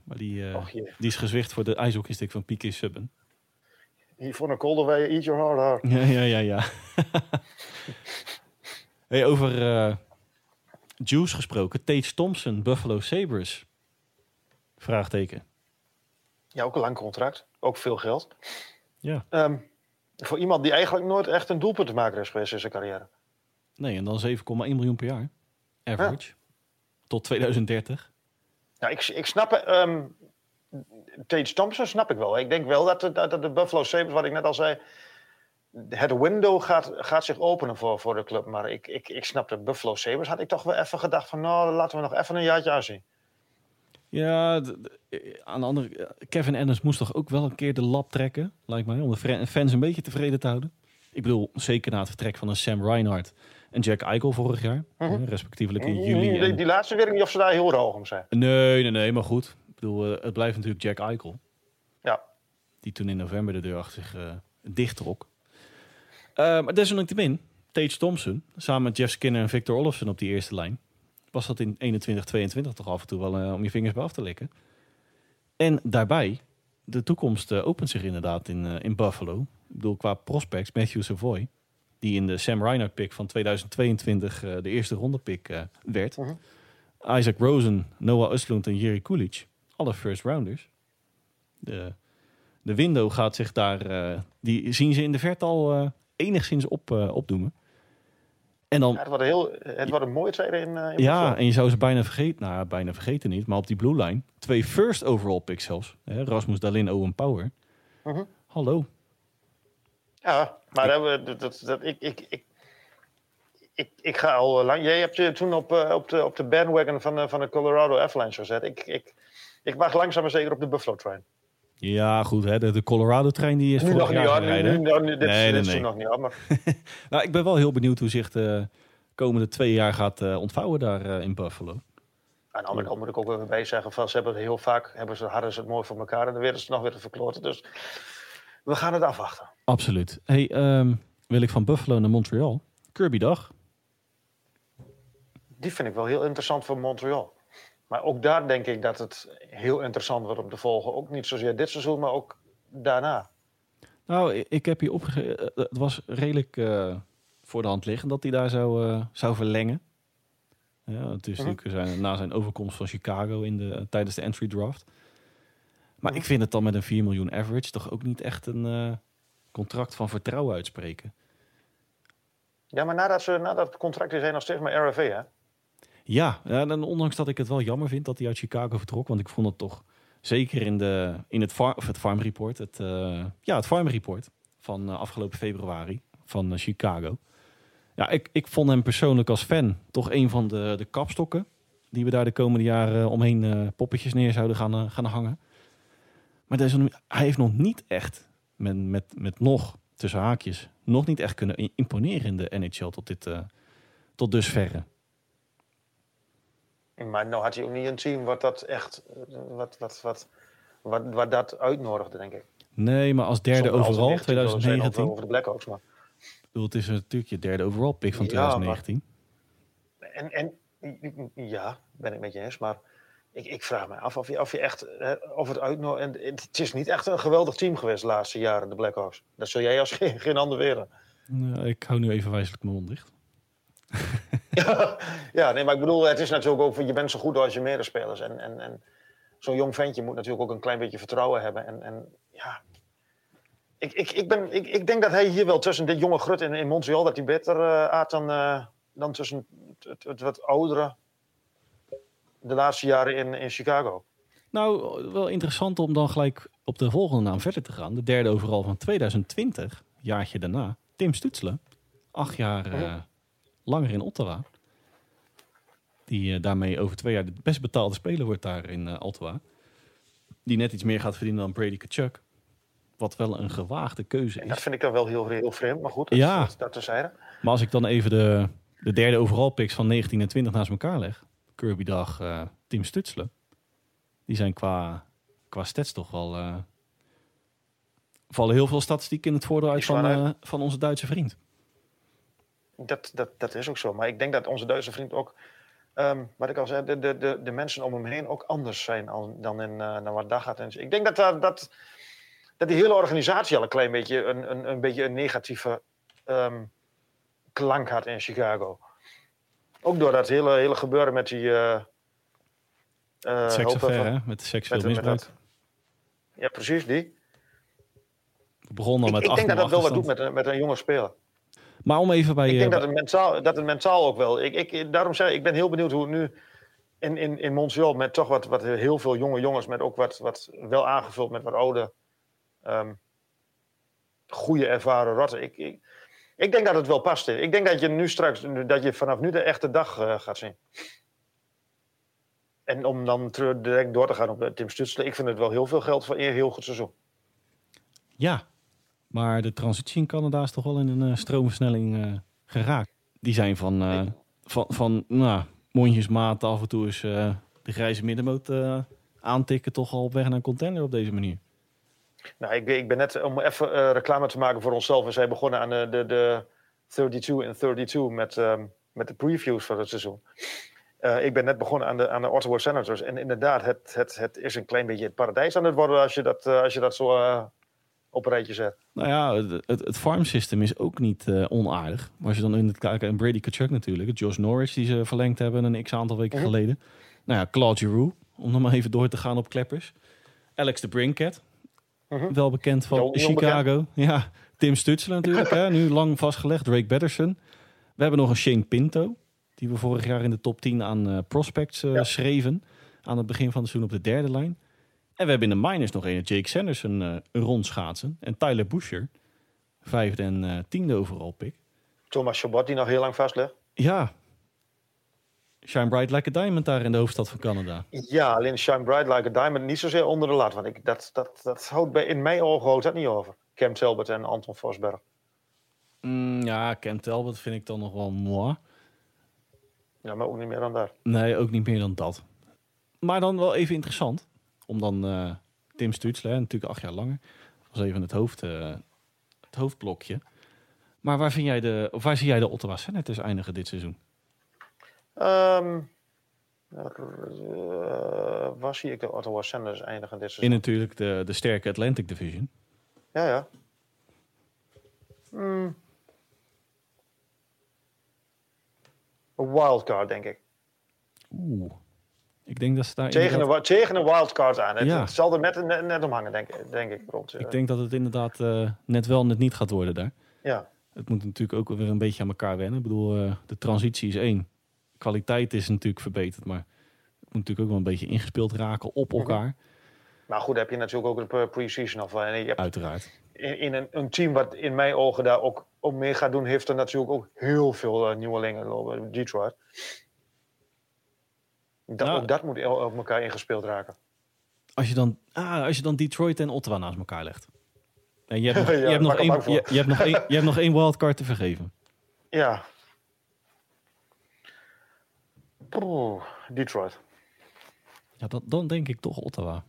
Maar die, eh, Och die is gezwicht voor de ijshockeystick van Piqué Subban. Hier voor een Coldaway, eat your heart out. Ja, ja, ja, ja. hey, over Juice gesproken. Tage Thompson, Buffalo Sabres. Vraagteken. Ja, ook een lang contract. Ook veel geld. Ja. Ehm, voor iemand die eigenlijk nooit echt een doelpunt te maken is geweest in zijn carrière. Nee, en dan 7,1 miljoen per jaar. Average. Tot 2030. Ja, ik, ik snap... ehm Tage Thompson snap ik wel. Ik denk wel dat de, dat de Buffalo Sabres, wat ik net al zei... Het window gaat, gaat zich openen voor, voor de club. Maar ik, ik, ik snap de Buffalo Sabres. Had ik toch wel even gedacht van... Nou, laten we nog even een jaartje aanzien. Ja, eh, aan de andere eh, Kevin Adams moest toch ook wel een keer de lap trekken, lijkt mij, om de fans een beetje tevreden te houden. Ik bedoel, zeker na het vertrek van een Sam Reinhardt en Jack Eichel vorig jaar, Mhm. respectievelijk in juli. die, en- die laatste weet ik niet of ze daar heel hoog om zijn. Nee, nee, nee, maar goed. Ik bedoel, eh, het blijft natuurlijk Jack Eichel. Ja. Die toen in november de deur achter zich dicht trok. Eh, maar desalniettemin, Tage Thompson, samen met Jeff Skinner en Victor Olofsson op die eerste lijn. Was dat in 21, 22 toch af en toe wel eh, om je vingers bij af te likken. En daarbij, de toekomst eh, opent zich inderdaad in, eh, in Buffalo. Ik bedoel, qua prospects, Matthew Savoy, die in de Sam Reinhardt pick van 2022 eh, de eerste ronde pick werd. Mhm. Isaac Rosen, Noah Östlund en Jerry Kulic. Alle first rounders. De, de window gaat zich daar... die zien ze in de verte al enigszins op, opdoemen. En dan... Ja, het wordt een, heel, het wordt een mooie tweede in, eh in Ja, en je zou ze bijna vergeten. Nou, bijna vergeten niet. Maar op die blue line. Twee first overall picks zelfs. Hè, Rasmus Dalin, Owen Power. Mhm. Hallo. Ja, maar dat, we- dat, dat, dat- ik, ik, ik, ik, ik ga al lang. Jij hebt je toen op, eh, op, de, op de bandwagon van, de- van de Colorado Avalanche gezet. Ik, ik, ik wacht langzaam maar zeker op de Buffalo Train. Ja, goed. Hè, de, de Colorado-trein die is Nu vorig nog niet jaar gaan Nu, rijden. nu, nu- dit, Nee, dit nee, is nee. nog niet hoor. Maar Nou, ik ben wel heel benieuwd hoe zich de komende twee jaar gaat eh, ontvouwen daar eh, in Buffalo. aan de andere kant moet ik ook even bij zeggen: van, ze hebben het heel vaak hebben ze, hadden ze het mooi voor elkaar en dan werden ze nog weer te verkloten. Dus we gaan het afwachten. Absoluut. Hey, ehm, wil ik van Buffalo naar Montreal? Kirby dag. Die vind ik wel heel interessant voor Montreal. Maar ook daar denk ik dat het heel interessant wordt om te volgen. Ook niet zozeer dit seizoen, maar ook daarna. Nou, ik heb hier opgegeven. Het was redelijk eh, voor de hand liggend dat hij daar zou, eh, zou verlengen. Ja, het is Mhm. natuurlijk zijn, na zijn overkomst van Chicago in de, tijdens de entry draft. Maar Mhm. ik vind het dan met een 4 miljoen average toch ook niet echt een eh, contract van vertrouwen uitspreken. Ja, maar nadat, ze, nadat het contract is hij nog steeds met RFA, hè? Ja, en ondanks dat ik het wel jammer vind dat hij uit Chicago vertrok. Want ik vond het toch zeker in, de, in het, farm, of het Farm Report. Het, eh, ja, het Farm Report van eh, afgelopen februari van eh, Chicago. Ja, ik, ik vond hem persoonlijk als fan toch een van de, de kapstokken. Die we daar de komende jaren omheen poppetjes neer zouden gaan, gaan hangen. Maar hij heeft nog niet echt, met, met, met nog, tussen haakjes, nog niet echt kunnen imponeren in de NHL tot, dit, tot dusverre. Maar nou had hij ook niet een team wat dat echt, eh, wat, wat, wat, wat, wat dat uitnodigde, denk ik. Nee, maar als derde Zonder overal, negatief willen zijn 2019. Over, de Blackhawks, maar. Ik bedoel, het is natuurlijk je derde overall pick van Ja, 2019. En, en ja, ben ik met je eens, maar ik, ik vraag me af of je, of je echt, hè, of het uitnodigt. Het is niet echt een geweldig team geweest de laatste jaren, de Blackhawks. Dat zul jij als geen, geen ander weren. Nou, ik hou nu even wijselijk mijn mond dicht. Ja, nee, maar ik bedoel, het is natuurlijk ook, je bent zo goed als je medespelers. En, en, en zo'n jong ventje moet natuurlijk ook een klein beetje vertrouwen hebben. En, en ja, ik, ik, ik, ben, ik, ik denk dat hij hier wel tussen dit jonge grut in, in Montreal, dat hij beter uh, dan, uh, dan tussen het, het, wat oudere de laatste jaren in, in Chicago. Nou, wel interessant om dan gelijk op de volgende naam verder te gaan. De derde overal van 2020, jaartje daarna. Tim Stutzle, acht jaar uh, langer in Ottawa. Die uh, daarmee over twee jaar de best betaalde speler wordt daar in uh, Ottawa. Die net iets meer gaat verdienen dan Brady Kachuk. Wat wel een gewaagde keuze is. Dat vind ik dan wel heel, heel vreemd, maar goed, dat, ja. dat, dat terzijde. Maar als ik dan even de, de derde overal picks van 19 en 20 naast elkaar leg. Kirby Dag, uh, Tim Stutzle. Die zijn qua, qua stats toch wel... Uh, vallen heel veel statistieken in het voordeel uit van, uh, van onze Duitse vriend. Dat, dat, dat is ook zo. Maar ik denk dat onze Duitse vriend ook... Um, wat ik al zei, de, de, de, de mensen om hem heen ook anders zijn dan in uh, dan wat gaat. En ik denk dat, uh, dat, dat die hele organisatie al een klein beetje een, een, een, beetje een negatieve um, klank had in Chicago. Ook door dat hele, hele gebeuren met die... Uh, uh, Seksaffaire, met seksueel misbruik. Ja, precies, die. We begonnen met Ik, ik denk dat dat wel wat doet met, met een jonge speler. Maar om even bij... Ik denk uh, dat het mentaal, dat het mentaal ook wel... Ik, ik, daarom zeg ik, ik ben heel benieuwd hoe het nu in, in, in Montreal... met toch wat, wat heel veel jonge jongens... met ook wat, wat wel aangevuld met wat oude... Um, goede ervaren rotten. Ik, ik, ik denk dat het wel past. Ik denk dat je nu straks... dat je vanaf nu de echte dag uh, gaat zien. En om dan direct door te gaan op Tim Stutzle... ik vind het wel heel veel geld voor een heel goed seizoen. Ja, maar de transitie in Canada is toch wel in een uh, stroomversnelling uh, geraakt. Die zijn van, uh, van, van nou, mondjesmaat af en toe is de grijze middenmoot aantikken... toch al op weg naar een contender op deze manier. Nou, ik, ik ben net, om even reclame te maken voor onszelf... we zijn begonnen aan de, de, de 32 in 32 met, um, met de previews van het seizoen. Uh, ik ben net begonnen aan de, aan de Ottawa Senators. En inderdaad, het, het, het is een klein beetje het paradijs aan het worden... als je dat, uh, als je dat zo op een rijtje zet. Nou ja, het, het, het farm system is ook niet uh, onaardig. Maar als je dan in het kijken, en Brady Kachuk natuurlijk, Josh Norris die ze verlengd hebben een x aantal weken -hmm. geleden. Nou ja, Claude Giroux, om dan maar even door te gaan op kleppers. Alex de Brinket, -hmm. wel bekend van Jo, Chicago. Onbekend. Ja, Tim Stutzle natuurlijk, hè, nu lang vastgelegd. Drake Batterson. We hebben nog een Shane Pinto, die we vorig jaar in de top 10 aan uh, prospects uh, ja. schreven. Aan het begin van het seizoen op de derde lijn. En we hebben in de minors nog een Jake Sanderson uh, een rondschaatsen. En Tyler Boucher, vijfde en uh, tiende overal pick. Thomas Chabot, die nog heel lang vastlegt. Ja. Shine Bright Like a Diamond daar in de hoofdstad van Canada. Ja, alleen Shine Bright Like a Diamond niet zozeer onder de lat. Want ik, dat, dat, dat houdt bij, in mijn ogen houdt dat niet over. Cam Talbot en Anton Vosberg. Mm, ja, Cam Talbot vind ik dan nog wel mooi. Ja, maar ook niet meer dan daar. Nee, ook niet meer dan dat. Maar dan wel even interessant om dan uh, Tim Stutzle, natuurlijk acht jaar langer, was even het, hoofd, uh, het hoofdblokje. Maar waar, vind jij de, of waar zie jij de Ottawa Senators eindigen dit seizoen? Um, uh, waar zie ik de Ottawa Senators eindigen dit seizoen? In natuurlijk de, de sterke Atlantic Division. Ja, ja. Hmm. Een wildcard, denk ik. Oeh. Ik denk dat ze daar tegen, inderdaad... een, tegen een wildcard aan. Het, Ja. het zal er net, net, net om hangen, denk, denk ik. Rond, Ik denk dat het inderdaad uh, net wel, net niet gaat worden daar. Ja. Het moet natuurlijk ook weer een beetje aan elkaar wennen. Ik bedoel, uh, de transitie is één. kwaliteit is natuurlijk verbeterd, maar het moet natuurlijk ook wel een beetje ingespeeld raken op Mhm. elkaar, Maar goed, heb je natuurlijk ook de pre-season of en je hebt uiteraard. in, in een, een team wat in mijn ogen daar ook op mee gaat doen, heeft er natuurlijk ook heel veel uh, nieuwelingen lopen. Detroit. Dat, Nou. Ook dat moet op elkaar ingespeeld raken. Als je dan, ah, als je dan Detroit en Ottawa naast elkaar legt. En je hebt nog, Ja, je hebt nog, maak één, je, je hebt nog één, je hebt nog één wildcard te vergeven. Ja. Poeh, Detroit. Ja, dat, dan denk ik toch Ottawa.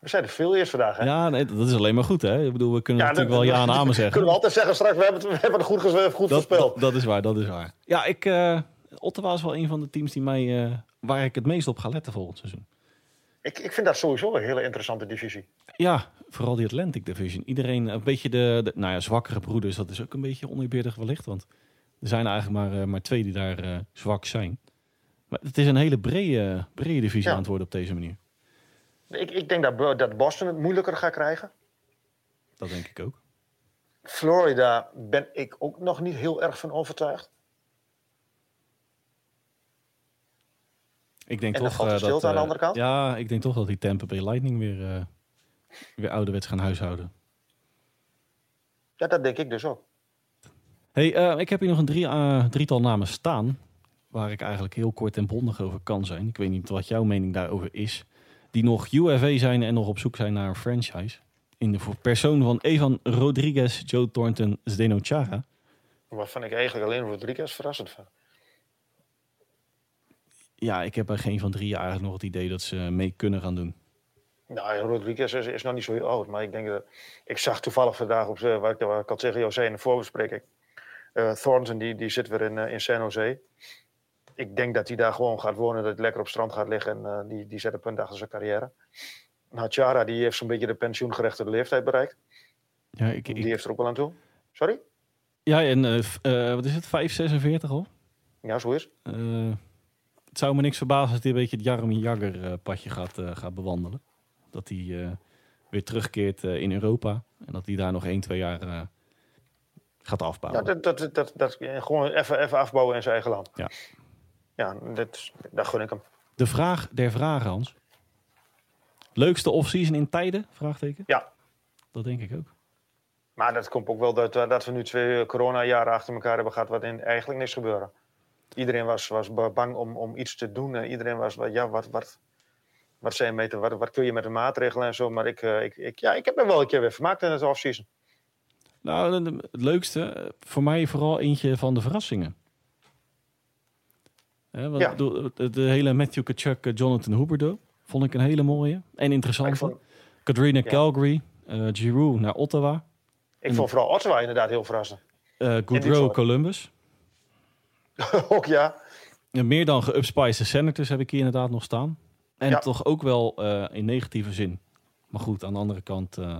We zijn er veel eerst vandaag, hè? Ja, nee, dat is alleen maar goed, hè? Ik bedoel, we kunnen Ja, natuurlijk dat- wel ja en amen zeggen. Kunnen we altijd zeggen straks, we hebben het, we hebben het goed, goed dat, voorspeld. dat, dat is waar, dat is waar. Ja, ik, eh, Ottawa is wel een van de teams die mij, eh, waar ik het meest op ga letten volgend seizoen. Ik, ik vind dat sowieso een hele interessante divisie. Ja, vooral die Atlantic Division. Iedereen, een beetje de, de nou ja, zwakkere broeders, dat is ook een beetje oneerbiedig wellicht. Want er zijn eigenlijk maar, eh, maar twee die daar eh, zwak zijn. Maar het is een hele brede, brede divisie Ja. aan het worden op deze manier. Ik, ik denk dat, dat Boston het moeilijker gaat krijgen. Dat denk ik ook. Florida ben ik ook nog niet heel erg van overtuigd. Ik denk En dan toch valt de eh, dat, aan de eh, andere kant? Ja, ik denk toch dat die Tampa Bay Lightning weer, eh, weer ouderwets gaan huishouden. Ja, dat denk ik dus ook. Hey, eh, ik heb hier nog een drie, drietal namen staan. Waar ik eigenlijk heel kort en bondig over kan zijn. Ik weet niet wat jouw mening daarover is. Die nog UFA zijn en nog op zoek zijn naar een franchise. In de voor- persoon van Evan Rodriguez, Joe Thornton, Zdeno Chara. Waarvan ik eigenlijk alleen Rodriguez verrassend vind. Ja, ik heb bij geen van drie eigenlijk nog het idee dat ze mee kunnen gaan doen. Nou, Rodriguez is, is nog niet zo heel oud. Maar ik denk dat... Ik zag toevallig vandaag op... z'n- Waar ik, waar ik al tegen jou zei in de voorbespreking. eh Thornton, die, die zit weer in, eh, in San Jose. Ik denk dat hij daar gewoon gaat wonen. Dat hij lekker op strand gaat liggen. En eh, die, die zet een punt achter zijn carrière. Nou, Chara, die heeft zo'n beetje de pensioengerechtigde leeftijd bereikt. Ja, ik, Die heeft er ook wel aan toe. Sorry? ja en eh, eh, wat is het? 5,46 al? Ja, zo is het. Zou me niks verbazen als hij een beetje het Jaromir Jagger eh, padje gaat, eh, gaat bewandelen. Dat hij eh, weer terugkeert in Europa. En dat hij daar nog 1, 2 jaar gaat afbouwen. Ja, dat, dat, dat, dat, gewoon even, even afbouwen in zijn eigen land. Ja. Ja, dat, dat gun ik hem. De vraag der vragen, Hans. Leukste off-season in tijden? Vraagteken. Ja. Dat denk ik ook. Maar dat komt ook wel dat, dat we nu twee corona-jaren achter elkaar hebben gehad, wat in eigenlijk niks gebeuren. Iedereen was, was ba- bang om, om iets te doen. En iedereen was, wa- ja, wat, wat, wat, zijn met, de- wat, wat kun je met de maatregelen en zo. Maar ik, eh, ik, ik, ja, ik heb me wel een keer weer vermaakt in het offseason. Nou, het leukste, eh, voor mij vooral eentje van de verrassingen. Want Ja. de, de hele Matthew Kachuk, eh, Jonathan Huberdeau vond ik een hele mooie en interessante. Vond, Katrina Ja. Calgary, Giroux naar Ottawa, ik vond vooral Ottawa inderdaad heel verrassend. eh Goodrow. Columbus. ook ja. Meer dan geupspiced Senators heb ik hier inderdaad nog staan. En Ja. toch ook wel eh, in negatieve zin. Maar goed, aan de andere kant eh,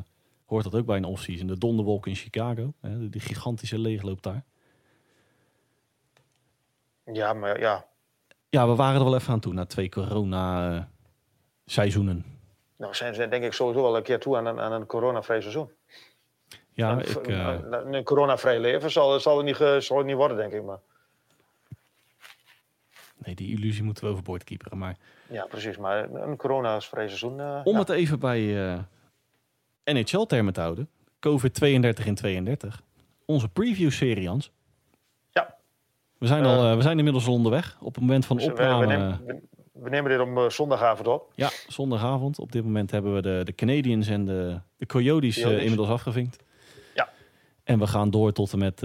hoort dat ook bij een offseason. De donderwolk in Chicago, hè, die gigantische leegloop daar. Ja, maar ja. Ja, we waren er wel even aan toe na twee corona-seizoenen. Nou, zijn ze denk ik sowieso wel een keer toe aan een, aan een coronavrij seizoen. ja, een, ik, eh, een, een coronavrij leven zal, zal, het niet, zal het niet worden, denk ik. Maar nee, die illusie moeten we overboord keeperen. Maar ja, precies. Maar een coronavrij seizoen. eh, om ja. het even bij eh, NHL-termen te houden. COVID 32 in 32. Onze preview-serie, Hans. Ja. We zijn, al, eh, we zijn inmiddels al onderweg. Op het moment van Dus we- opname... we, nemen, we, we nemen dit om zondagavond op. Ja, zondagavond. Op dit moment hebben we de, de Canadiens en de, de Coyotes, Coyotes. inmiddels afgevinkt. Ja. En we gaan door tot en met...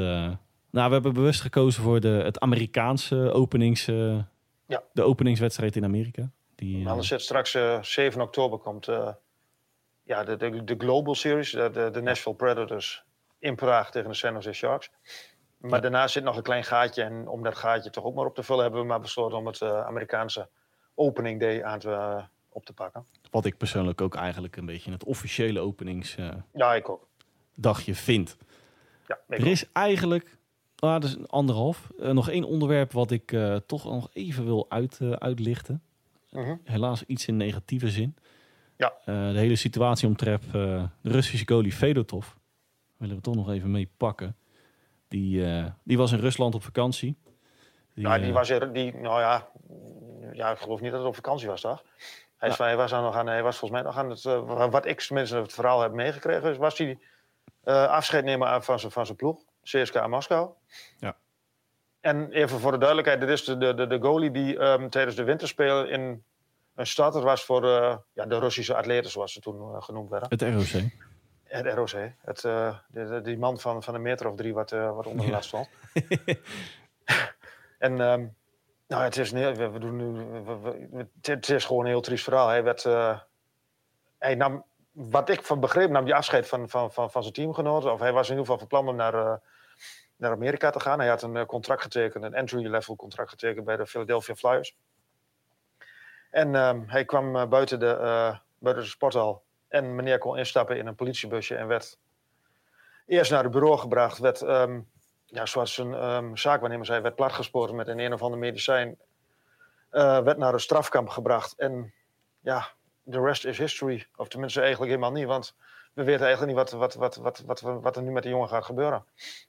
eh, nou, we hebben bewust gekozen voor de, het Amerikaanse openings... eh, Ja. De openingswedstrijd in Amerika. Die, eh, Anders zit straks eh, 7 oktober komt eh, ja, de, de, de Global Series, de, de, Nashville Predators in Praag tegen de San Jose Sharks. Maar Ja. daarna zit nog een klein gaatje en om dat gaatje toch ook maar op te vullen hebben we maar besloten om het eh, Amerikaanse opening day aan te, eh, op te pakken. Wat ik persoonlijk ook eigenlijk een beetje het officiële openingsdagje Ja, ik ook. vind. Ja, ik Er is eigenlijk, ah, dus anderhalf, eh, nog één onderwerp wat ik eh, toch nog even wil uit, eh, uitlichten. Mhm. Helaas iets in negatieve zin. Ja. De hele situatie omtreft eh, de Russische goalie Fedotov. Willen we toch nog even mee pakken. Die, die was in Rusland op vakantie. Die, nou, die was er, die, nou ja, ja, ik geloof niet dat het op vakantie was, toch? Hij, is, hij, was aan nog aan, hij was volgens mij nog aan het, wat ik tenminste het verhaal heb meegekregen, is, was hij afscheid nemen aan- van zijn, van zijn ploeg, CSKA Moskou. Ja. En even voor de duidelijkheid, dit is de, de, de, goalie die ehm, tijdens de winterspelen in een starter was voor eh, ja, de Russische atleten, zoals ze toen eh, genoemd werden. Het ROC. Het ROC. Het, eh, die man van, van een meter of drie wat, wat onder de Ja. last stond. en ehm, nou, het is, nee, we, we doen nu, we- we- we- het, is gewoon een heel triest verhaal. Hij werd, hij nam, wat ik van begreep, nam die afscheid van, van, van, van zijn teamgenoten. Of hij was in ieder geval van plan om naar, naar Amerika te gaan. Hij had een eh, contract getekend, een entry-level contract getekend bij de Philadelphia Flyers. En ehm, hij kwam eh, buiten, de, eh, buiten de sporthal. En meneer kon instappen in een politiebusje en werd eerst naar het bureau gebracht. Werd, ehm, ja, zoals een ehm, zaakwaarnemer zei, werd platgespoord met een een of ander medicijn. Werd naar een strafkamp gebracht. En ja, the rest is history. Of tenminste eigenlijk helemaal niet, want we weten eigenlijk niet wat, wat, wat, wat, wat, wat, wat er nu met de jongen gaat gebeuren.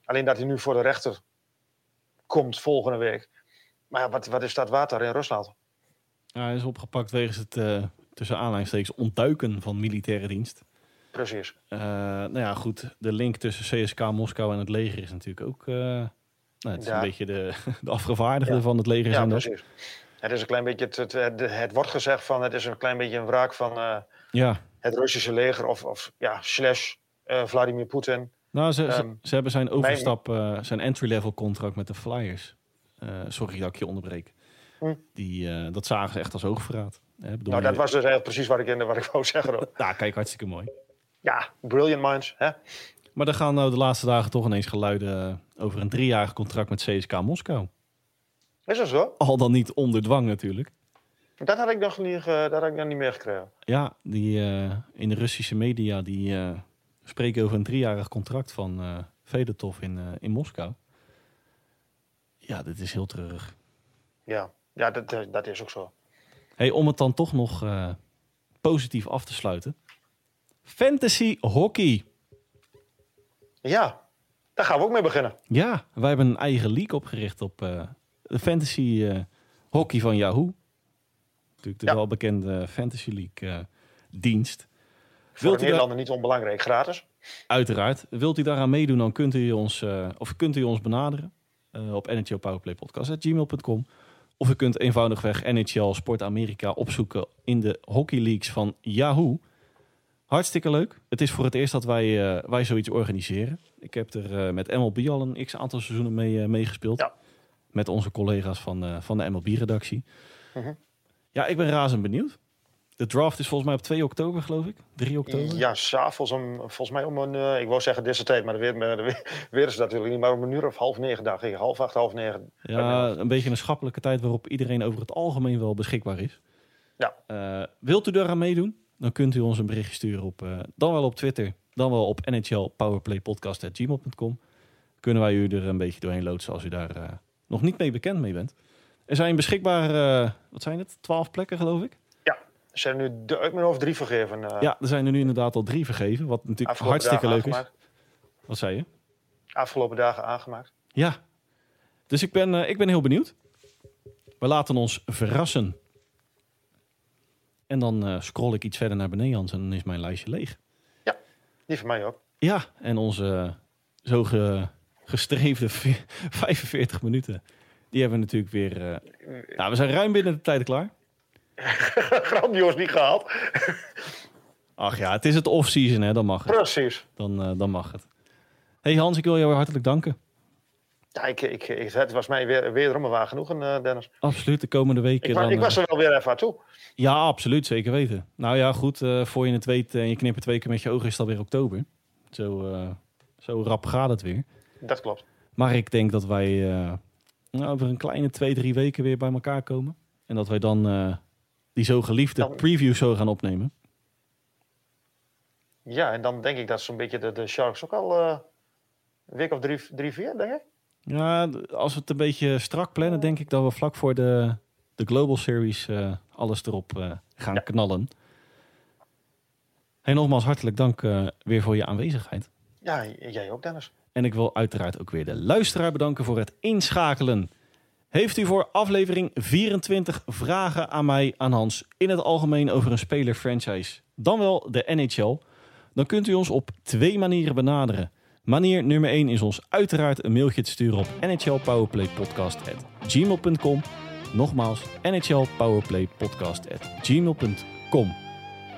Alleen dat hij nu voor de rechter komt volgende week. Maar ja, wat, wat is dat water in Rusland? Ja, hij is opgepakt wegens het uh, tussen aanleidingstekens ontduiken van militaire dienst. Precies. Uh, nou ja, goed. De link tussen CSK Moskou en het leger is natuurlijk ook. Uh, nou, het is Ja. een beetje de, de afgevaardigde van het leger. Ja, precies. Het is een klein beetje, het, het, het, het wordt gezegd van, het is een klein beetje een wraak van eh, Ja. Het Russische leger of, of ja, slash eh, Vladimir Poetin. Nou, ze, ze, Ehm, ze hebben zijn overstap, eh, zijn entry-level contract met de Flyers. Eh, sorry dat ik je onderbreek. Hm. Die, dat zagen ze echt als hoogverraad. Hè, Nou, je- dat was dus eigenlijk precies wat ik, in, wat ik wou zeggen. hoor. Ja, kijk, hartstikke mooi. Ja, brilliant minds. Hè? Maar er gaan nou de laatste dagen toch ineens geluiden over een driejarig contract met CSK Moskou. Is dat zo? Al dan niet onder dwang natuurlijk. Dat had ik nog niet, dat had ik nog niet meegekregen. Ja, die eh, in de Russische media die eh, spreken over een driejarig contract van eh Fedotov in, in Moskou. Ja, dit is heel treurig. Ja, ja dat, dat- is ook zo. Hey, om het dan toch nog positief af te sluiten. Fantasy hockey. Ja, daar gaan we ook mee beginnen. Ja, wij hebben een eigen league opgericht op de fantasy hockey van Yahoo. Natuurlijk de Ja. welbekende fantasy league eh, dienst. Voor Wilt Nederlander niet onbelangrijk, gratis. uiteraard, wilt u daaraan meedoen, dan kunt u ons, eh, of kunt u ons benaderen eh, op nhlpowerplaypodcast.gmail.com. Of u kunt eenvoudigweg NHL Sport Amerika opzoeken in de hockey leagues van Yahoo. Hartstikke leuk. Het is voor het eerst dat wij, wij zoiets organiseren. Ik heb er met MLB al een x aantal seizoenen mee meegespeeld. Ja. Met onze collega's van, van de MLB-redactie. Mhm. Ja, ik ben razend benieuwd. De draft is volgens mij op 2 oktober, geloof ik. 3 oktober. Ja, s'avonds om, volgens mij om een, eh, ik wou zeggen deze tijd, maar weer, weer, weer is het natuurlijk niet, maar om een uur of half negen, dacht ik. Half acht, half negen. Ja, een beetje een schappelijke tijd waarop iedereen over het algemeen wel beschikbaar is. Ja. Eh, wilt u daaraan meedoen? Dan kunt u ons een berichtje sturen op, eh, dan wel op Twitter, dan wel op nhlpowerplaypodcast.gmail.com. Kunnen wij u er een beetje doorheen loodsen als u daar nog niet mee bekend mee bent. Er zijn beschikbaar, eh, wat zijn het, 12 plekken geloof ik? Er zijn nu de, uit mijn hoofd drie vergeven. eh, ja, er zijn er nu inderdaad al drie vergeven, wat natuurlijk hartstikke leuk is. aangemaakt. Wat zei je? Afgelopen dagen aangemaakt. Ja, dus ik ben, eh, ik ben heel benieuwd. We laten ons verrassen. En dan scroll ik iets verder naar beneden, Hans, en dan is mijn lijstje leeg. Die van mij ook. Ja, en onze zo ge- gestreefde ve- 45 minuten, die hebben we natuurlijk weer... eh, nou, we zijn ruim binnen de tijd klaar. Grandioos niet gehaald. Ach ja, het is het off-season, hè, dan mag het. Precies. Dan, dan mag het. hey Hans, ik wil jou hartelijk danken. Ja, ik, ik, ik- het was mij weer, wederom een waar genoegen, Dennis. Absoluut, de komende weken Ik, dan... ik was er wel weer even aan toe. Ja, absoluut, zeker weten. Nou ja, goed, voor je het weet en je knippert twee keer met je ogen is het alweer oktober. Zo, zo rap gaat het weer. Dat klopt. Maar ik denk dat wij nou, over een kleine twee, drie weken weer bij elkaar komen. En dat wij dan eh, die zo geliefde preview show gaan opnemen. Ja, en dan denk ik dat zo'n beetje de, de Sharks ook al eh, een week of drie, drie, vier, denk ik. Ja, als we het een beetje strak plannen, denk ik dat we vlak voor de, de Global Series eh, alles erop gaan Ja. knallen. Hey, nogmaals hartelijk dank weer voor je aanwezigheid. Ja, jij ook, Dennis. En ik wil uiteraard ook weer de luisteraar bedanken voor het inschakelen. Heeft u voor aflevering 24 vragen aan mij, aan Hans, in het algemeen over een speler-franchise, dan wel de NHL? Dan kunt u ons op twee manieren benaderen. Manier nummer 1 is ons uiteraard een mailtje te sturen op nhlpowerplaypodcast.gmail.com. Nogmaals, nhlpowerplaypodcast.gmail.com.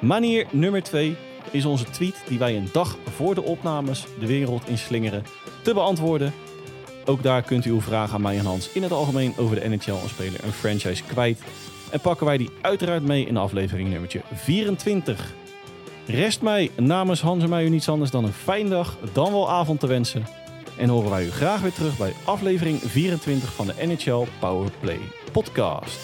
Manier nummer 2 is onze tweet die wij een dag voor de opnames de wereld inslingeren te beantwoorden. Ook daar kunt u uw vragen aan mij en Hans in het algemeen over de NHL een speler een franchise kwijt. En pakken wij die uiteraard mee in aflevering nummertje 24. Rest mij namens Hans en mij u niets anders dan een fijne dag, dan wel avond te wensen. En horen wij u graag weer terug bij aflevering 24 van de NHL Powerplay podcast.